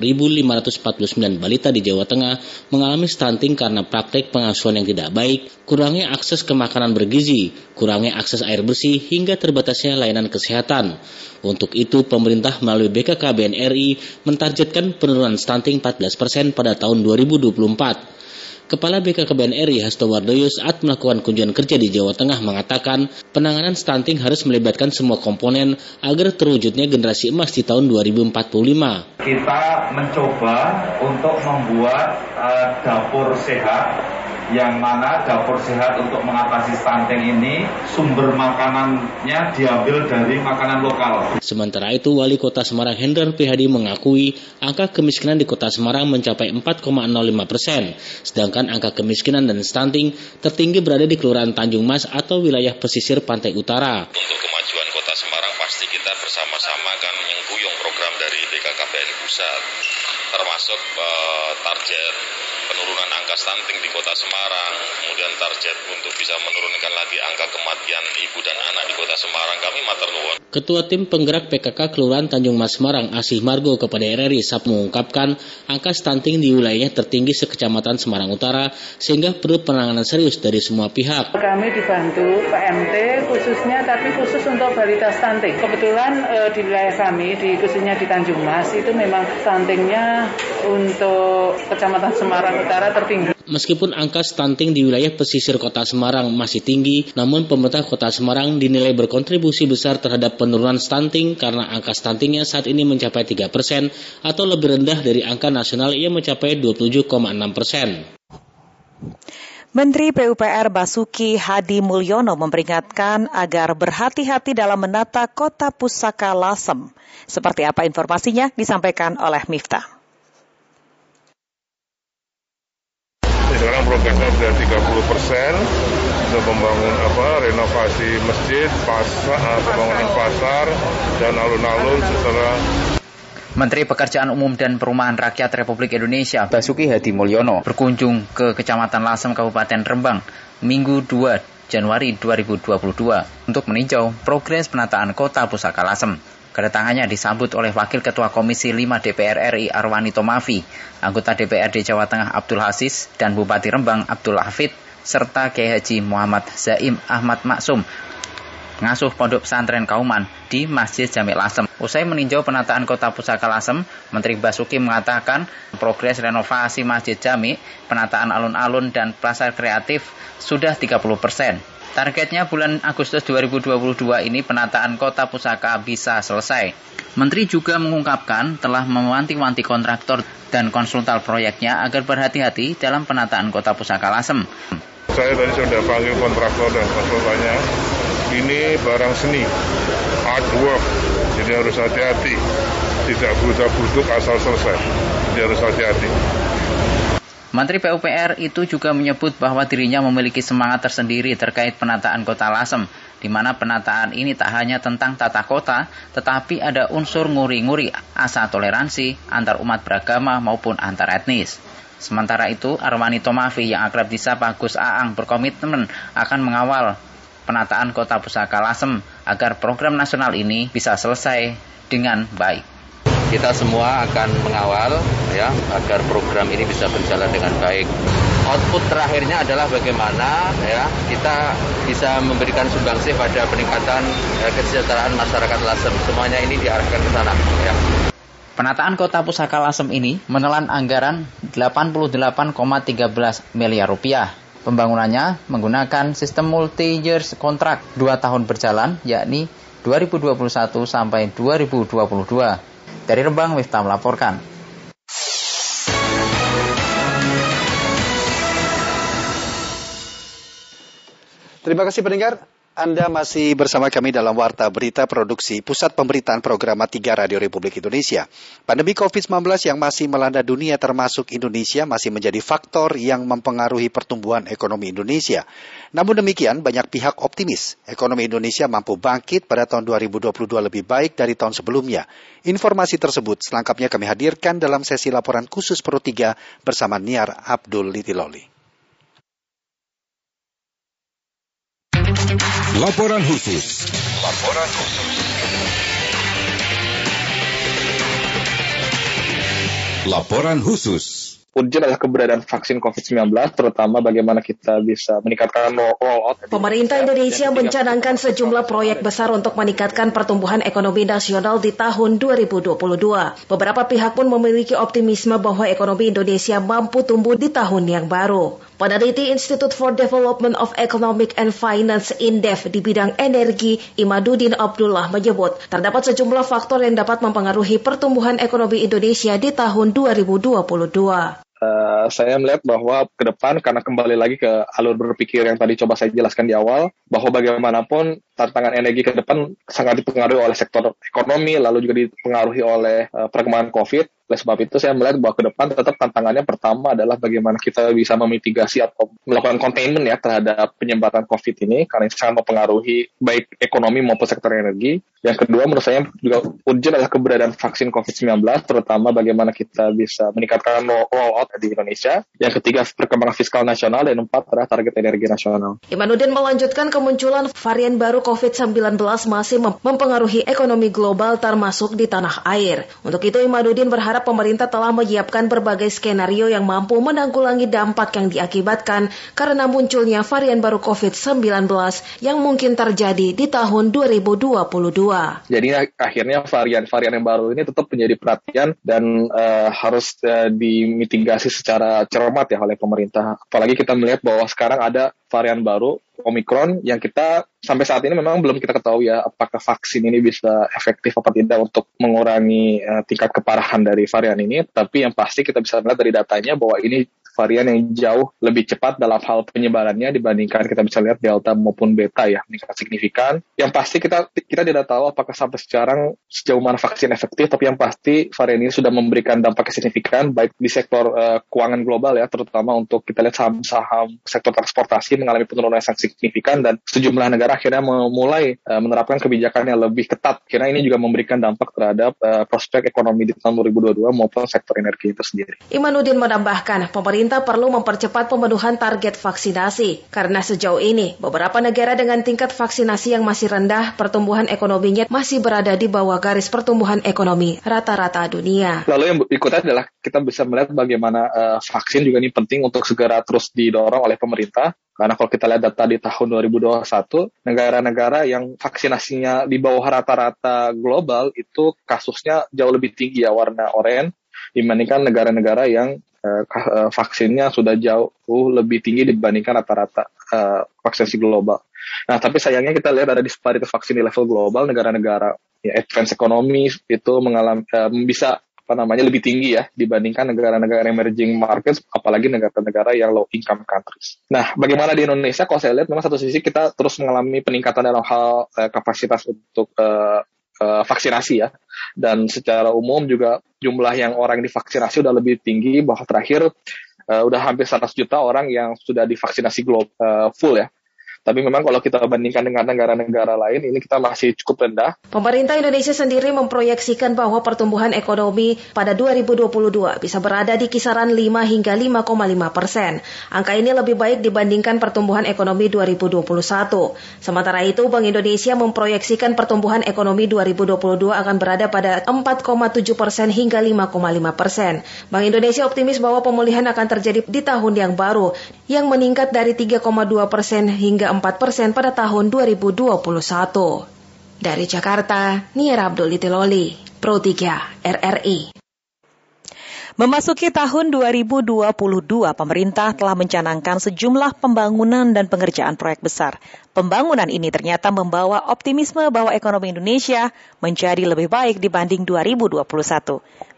balita di Jawa Tengah mengalami stunting karena praktek pengasuhan yang tidak baik, kurangnya akses ke makanan bergizi, kurangnya akses air bersih, hingga terbatasnya layanan kesehatan. Untuk itu, pemerintah melalui BKKBN RI mentargetkan penurunan stunting 14 persen pada tahun 2024. Kepala BKKBN RI Hasto Wardoyo saat melakukan kunjungan kerja di Jawa Tengah mengatakan penanganan stunting harus melibatkan semua komponen agar terwujudnya generasi emas di tahun 2045. Kita mencoba untuk membuat uh, dapur sehat yang mana dapur sehat untuk mengatasi stunting ini sumber makanannya diambil dari makanan lokal. Sementara itu, Wali Kota Semarang Hendrar PHD mengakui angka kemiskinan di Kota Semarang mencapai 4,05 persen, sedangkan angka kemiskinan dan stunting tertinggi berada di Kelurahan Tanjung Mas atau wilayah pesisir pantai utara. Untuk kemajuan Kota Semarang pasti kita bersama-sama akan mengguyung program dari BKKBN Pusat, termasuk uh, target angka stunting di kota Semarang, kemudian target untuk bisa menurunkan lagi angka kematian ibu dan anak di kota Semarang, kami matur nuwun. Ketua Tim Penggerak PKK Kelurahan Tanjung Mas Semarang, Asih Margo kepada RRI SAP mengungkapkan angka stunting di wilayahnya tertinggi sekecamatan Semarang Utara sehingga perlu penanganan serius dari semua pihak. Kami dibantu PMT khususnya tapi khusus untuk balita stunting. Kebetulan e, di wilayah kami di khususnya di Tanjung Mas itu memang stuntingnya untuk kecamatan Semarang Utara tertinggi. Meskipun angka stunting di wilayah pesisir kota Semarang masih tinggi, namun pemerintah kota Semarang dinilai berkontribusi besar terhadap penurunan stunting karena angka stuntingnya saat ini mencapai 3 persen atau lebih rendah dari angka nasional yang mencapai 27,6 persen. Menteri PUPR Basuki Hadi Mulyono memperingatkan agar berhati-hati dalam menata kota pusaka Lasem. Seperti apa informasinya disampaikan oleh Miftah. sekarang progresnya sudah 30 persen untuk membangun apa renovasi masjid, pasar, pembangunan pasar dan alun-alun setelah Menteri Pekerjaan Umum dan Perumahan Rakyat Republik Indonesia Basuki Hadi Mulyono berkunjung ke Kecamatan Lasem Kabupaten Rembang Minggu 2 Januari 2022 untuk meninjau progres penataan kota Pusaka Lasem. Kedatangannya disambut oleh Wakil Ketua Komisi 5 DPR RI Arwani Tomafi, anggota DPRD Jawa Tengah Abdul Hasis, dan Bupati Rembang Abdul Hafid, serta Kiai Haji Muhammad Zaim Ahmad Maksum, ngasuh Pondok Pesantren Kauman di Masjid Jami Lasem. Usai meninjau penataan kota Pusaka Lasem, Menteri Basuki mengatakan progres renovasi Masjid Jami, penataan alun-alun dan pasar kreatif sudah 30 persen. Targetnya bulan Agustus 2022 ini penataan kota pusaka bisa selesai. Menteri juga mengungkapkan telah mewanti-wanti kontraktor dan konsultan proyeknya agar berhati-hati dalam penataan kota pusaka Lasem. Saya tadi sudah panggil kontraktor dan konsultannya. Ini barang seni, artwork, jadi harus hati-hati. Tidak buta-butuk asal selesai, jadi harus hati-hati. Menteri PUPR itu juga menyebut bahwa dirinya memiliki semangat tersendiri terkait penataan kota Lasem, di mana penataan ini tak hanya tentang tata kota, tetapi ada unsur nguri-nguri asa toleransi antar umat beragama maupun antar etnis. Sementara itu, Arwani Tomafi yang akrab disapa Gus Aang berkomitmen akan mengawal penataan kota pusaka Lasem agar program nasional ini bisa selesai dengan baik kita semua akan mengawal ya agar program ini bisa berjalan dengan baik. Output terakhirnya adalah bagaimana ya kita bisa memberikan sumbangsih pada peningkatan ya, kesejahteraan masyarakat Lasem. Semuanya ini diarahkan ke sana ya. Penataan kota Pusaka Lasem ini menelan anggaran 88,13 miliar rupiah. Pembangunannya menggunakan sistem multi-year kontrak 2 tahun berjalan yakni 2021 sampai 2022. Dari Rembang, Miftah melaporkan. Terima kasih pendengar. Anda masih bersama kami dalam Warta Berita Produksi Pusat Pemberitaan Program 3 Radio Republik Indonesia. Pandemi COVID-19 yang masih melanda dunia termasuk Indonesia masih menjadi faktor yang mempengaruhi pertumbuhan ekonomi Indonesia. Namun demikian, banyak pihak optimis ekonomi Indonesia mampu bangkit pada tahun 2022 lebih baik dari tahun sebelumnya. Informasi tersebut selengkapnya kami hadirkan dalam sesi laporan khusus Pro 3 bersama Niar Abdul Litiloli. Laporan khusus. Laporan khusus. Laporan khusus. Urgent adalah keberadaan vaksin COVID-19, terutama bagaimana kita bisa meningkatkan roll out. Pemerintah Indonesia mencanangkan sejumlah proyek besar untuk meningkatkan pertumbuhan ekonomi nasional di tahun 2022. Beberapa pihak pun memiliki optimisme bahwa ekonomi Indonesia mampu tumbuh di tahun yang baru. Peneliti Institute for Development of Economic and Finance INDEF di bidang energi Imadudin Abdullah menyebut terdapat sejumlah faktor yang dapat mempengaruhi pertumbuhan ekonomi Indonesia di tahun 2022. Uh, saya melihat bahwa ke depan karena kembali lagi ke alur berpikir yang tadi coba saya jelaskan di awal bahwa bagaimanapun tantangan energi ke depan sangat dipengaruhi oleh sektor ekonomi lalu juga dipengaruhi oleh uh, perkembangan COVID oleh sebab itu saya melihat bahwa ke depan tetap tantangannya pertama adalah bagaimana kita bisa memitigasi atau melakukan containment ya terhadap penyebaran COVID ini karena itu sangat mempengaruhi baik ekonomi maupun sektor energi. Yang kedua menurut saya juga urgent adalah keberadaan vaksin COVID-19 terutama bagaimana kita bisa meningkatkan roll out di Indonesia. Yang ketiga perkembangan fiskal nasional dan empat adalah target energi nasional. Imanuddin melanjutkan kemunculan varian baru COVID-19 masih mempengaruhi ekonomi global termasuk di tanah air. Untuk itu Imanuddin berharap pemerintah telah menyiapkan berbagai skenario yang mampu menanggulangi dampak yang diakibatkan karena munculnya varian baru COVID-19 yang mungkin terjadi di tahun 2022. Jadi akhirnya varian-varian yang baru ini tetap menjadi perhatian dan uh, harus uh, dimitigasi secara cermat ya oleh pemerintah. Apalagi kita melihat bahwa sekarang ada varian baru Omicron yang kita sampai saat ini memang belum kita ketahui ya apakah vaksin ini bisa efektif apa tidak untuk mengurangi uh, tingkat keparahan dari varian ini. Tapi yang pasti kita bisa melihat dari datanya bahwa ini varian yang jauh lebih cepat dalam hal penyebarannya dibandingkan kita bisa lihat delta maupun beta ya meningkat signifikan. Yang pasti kita kita tidak tahu apakah sampai sekarang sejauh mana vaksin efektif, tapi yang pasti varian ini sudah memberikan dampak signifikan baik di sektor uh, keuangan global ya, terutama untuk kita lihat saham-saham sektor transportasi mengalami penurunan yang signifikan dan sejumlah negara akhirnya memulai uh, menerapkan kebijakan yang lebih ketat. Karena ini juga memberikan dampak terhadap uh, prospek ekonomi di tahun 2022 maupun sektor energi itu sendiri. Imanuddin menambahkan, pemerintah pemerintah perlu mempercepat pemenuhan target vaksinasi. Karena sejauh ini, beberapa negara dengan tingkat vaksinasi yang masih rendah, pertumbuhan ekonominya masih berada di bawah garis pertumbuhan ekonomi rata-rata dunia. Lalu yang berikutnya adalah kita bisa melihat bagaimana uh, vaksin juga ini penting untuk segera terus didorong oleh pemerintah. Karena kalau kita lihat data di tahun 2021, negara-negara yang vaksinasinya di bawah rata-rata global itu kasusnya jauh lebih tinggi ya warna oranye dibandingkan negara-negara yang uh, vaksinnya sudah jauh lebih tinggi dibandingkan rata-rata uh, vaksinasi global. Nah, tapi sayangnya kita lihat ada disparitas vaksin di level global, negara-negara ya, advance ekonomi itu mengalami uh, bisa apa namanya lebih tinggi ya dibandingkan negara-negara emerging markets, apalagi negara-negara yang low income countries. Nah, bagaimana di Indonesia? Kalau saya lihat, memang satu sisi kita terus mengalami peningkatan dalam hal uh, kapasitas untuk uh, uh, vaksinasi ya. Dan secara umum juga jumlah yang orang divaksinasi udah lebih tinggi bahwa terakhir uh, udah hampir 100 juta orang yang sudah divaksinasi global uh, full ya. Tapi memang kalau kita bandingkan dengan negara-negara lain, ini kita masih cukup rendah. Pemerintah Indonesia sendiri memproyeksikan bahwa pertumbuhan ekonomi pada 2022 bisa berada di kisaran 5 hingga 5,5 persen. Angka ini lebih baik dibandingkan pertumbuhan ekonomi 2021. Sementara itu, Bank Indonesia memproyeksikan pertumbuhan ekonomi 2022 akan berada pada 4,7 persen hingga 5,5 persen. Bank Indonesia optimis bahwa pemulihan akan terjadi di tahun yang baru, yang meningkat dari 3,2 persen hingga 4 persen pada tahun 2021. Dari Jakarta, Nia Abdul Itiloli, Pro 3 RRI. Memasuki tahun 2022, pemerintah telah mencanangkan sejumlah pembangunan dan pengerjaan proyek besar. Pembangunan ini ternyata membawa optimisme bahwa ekonomi Indonesia menjadi lebih baik dibanding 2021.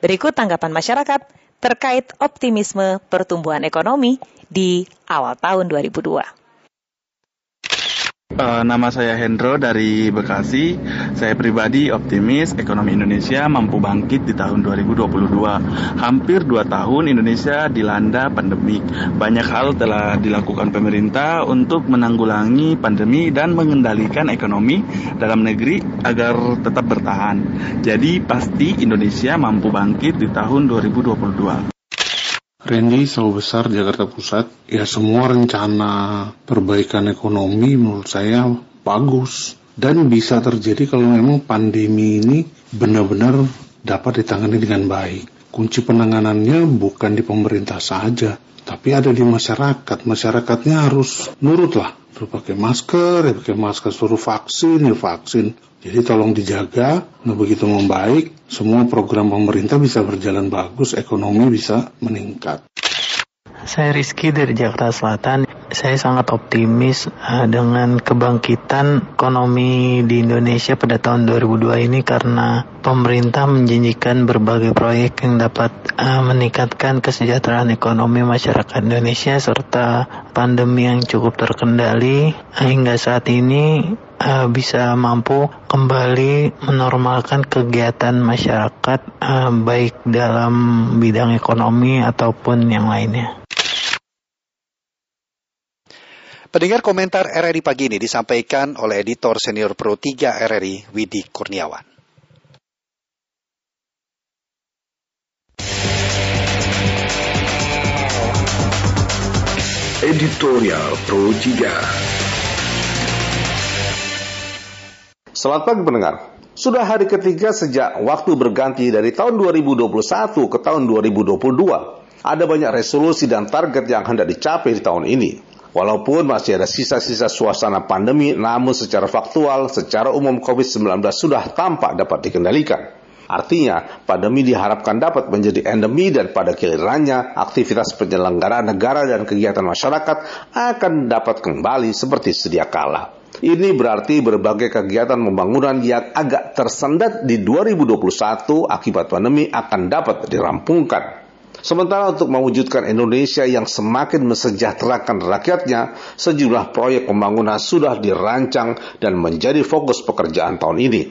Berikut tanggapan masyarakat terkait optimisme pertumbuhan ekonomi di awal tahun 2002. Uh, nama saya Hendro dari Bekasi. Saya pribadi optimis ekonomi Indonesia mampu bangkit di tahun 2022. Hampir dua tahun Indonesia dilanda pandemi. Banyak hal telah dilakukan pemerintah untuk menanggulangi pandemi dan mengendalikan ekonomi dalam negeri agar tetap bertahan. Jadi pasti Indonesia mampu bangkit di tahun 2022. Randy Sawah Besar Jakarta Pusat. Ya semua rencana perbaikan ekonomi menurut saya bagus. Dan bisa terjadi kalau memang pandemi ini benar-benar dapat ditangani dengan baik. Kunci penanganannya bukan di pemerintah saja tapi ada di masyarakat. Masyarakatnya harus nurut lah. Suruh pakai masker ya pakai masker suruh vaksin ya vaksin jadi tolong dijaga, nah begitu membaik, semua program pemerintah bisa berjalan bagus, ekonomi bisa meningkat. Saya Rizky dari Jakarta Selatan. Saya sangat optimis uh, dengan kebangkitan ekonomi di Indonesia pada tahun 2002 ini karena pemerintah menjanjikan berbagai proyek yang dapat uh, meningkatkan kesejahteraan ekonomi masyarakat Indonesia serta pandemi yang cukup terkendali hingga saat ini uh, bisa mampu kembali menormalkan kegiatan masyarakat uh, baik dalam bidang ekonomi ataupun yang lainnya. Pendengar komentar RRI pagi ini disampaikan oleh editor senior Pro 3 RRI Widi Kurniawan. Editorial Pro 3 Selamat pagi pendengar. Sudah hari ketiga sejak waktu berganti dari tahun 2021 ke tahun 2022. Ada banyak resolusi dan target yang hendak dicapai di tahun ini. Walaupun masih ada sisa-sisa suasana pandemi, namun secara faktual, secara umum COVID-19 sudah tampak dapat dikendalikan. Artinya, pandemi diharapkan dapat menjadi endemi dan pada gilirannya aktivitas penyelenggaraan negara dan kegiatan masyarakat akan dapat kembali seperti sedia kala. Ini berarti berbagai kegiatan pembangunan yang agak tersendat di 2021 akibat pandemi akan dapat dirampungkan. Sementara untuk mewujudkan Indonesia yang semakin mesejahterakan rakyatnya, sejumlah proyek pembangunan sudah dirancang dan menjadi fokus pekerjaan tahun ini.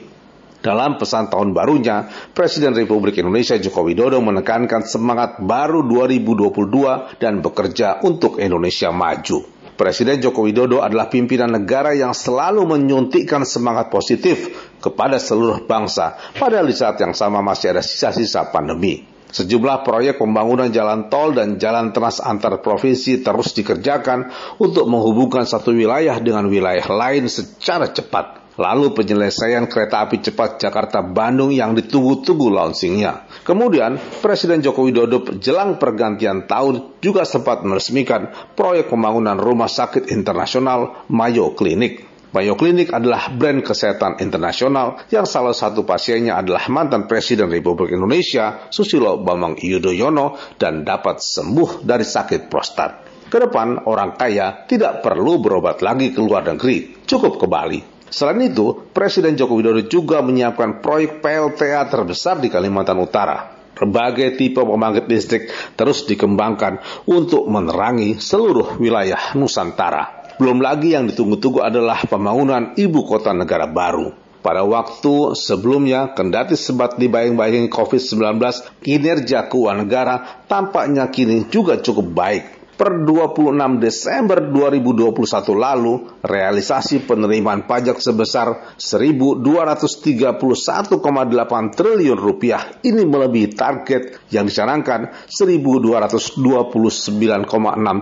Dalam pesan tahun barunya, Presiden Republik Indonesia Joko Widodo menekankan semangat baru 2022 dan bekerja untuk Indonesia maju. Presiden Joko Widodo adalah pimpinan negara yang selalu menyuntikkan semangat positif kepada seluruh bangsa, padahal di saat yang sama masih ada sisa-sisa pandemi. Sejumlah proyek pembangunan jalan tol dan jalan trans antar provinsi terus dikerjakan untuk menghubungkan satu wilayah dengan wilayah lain secara cepat. Lalu penyelesaian kereta api cepat Jakarta-Bandung yang ditunggu-tunggu launchingnya. Kemudian, Presiden Joko Widodo jelang pergantian tahun juga sempat meresmikan proyek pembangunan rumah sakit internasional Mayo Clinic. Mayo Clinic adalah brand kesehatan internasional yang salah satu pasiennya adalah mantan Presiden Republik Indonesia Susilo Bambang Yudhoyono dan dapat sembuh dari sakit prostat. Ke depan, orang kaya tidak perlu berobat lagi ke luar negeri, cukup ke Bali. Selain itu, Presiden Joko Widodo juga menyiapkan proyek PLTA terbesar di Kalimantan Utara. Berbagai tipe pembangkit listrik terus dikembangkan untuk menerangi seluruh wilayah Nusantara. Belum lagi yang ditunggu-tunggu adalah pembangunan ibu kota negara baru. Pada waktu sebelumnya, kendati sebat dibayang-bayangi COVID-19, kinerja keuangan negara tampaknya kini juga cukup baik per 26 Desember 2021 lalu, realisasi penerimaan pajak sebesar 1.231,8 triliun rupiah ini melebihi target yang dicanangkan 1.229,6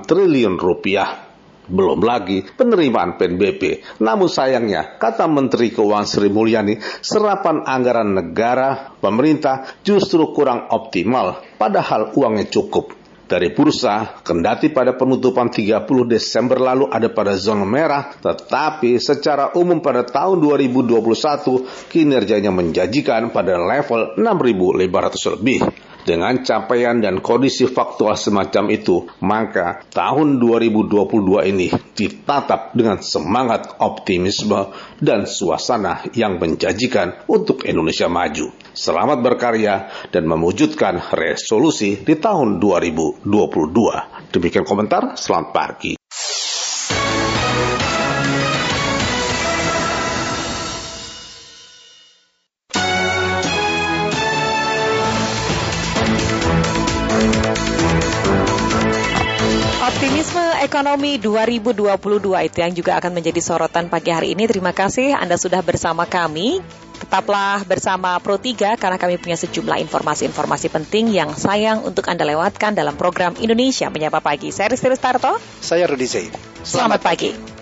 triliun rupiah. Belum lagi penerimaan PNBP. Namun sayangnya, kata Menteri Keuangan Sri Mulyani, serapan anggaran negara pemerintah justru kurang optimal, padahal uangnya cukup dari bursa, kendati pada penutupan 30 Desember lalu ada pada zona merah, tetapi secara umum pada tahun 2021 kinerjanya menjanjikan pada level 6.500 lebih. Dengan capaian dan kondisi faktual semacam itu, maka tahun 2022 ini ditatap dengan semangat optimisme dan suasana yang menjanjikan untuk Indonesia maju. Selamat berkarya dan mewujudkan resolusi di tahun 2022. Demikian komentar, selamat pagi. Ekonomi 2022 itu yang juga akan menjadi sorotan pagi hari ini. Terima kasih Anda sudah bersama kami. Tetaplah bersama Pro 3 karena kami punya sejumlah informasi-informasi penting yang sayang untuk Anda lewatkan dalam program Indonesia Menyapa Pagi. Saya Rizky Starto. Saya Rudi Zain. Selamat pagi.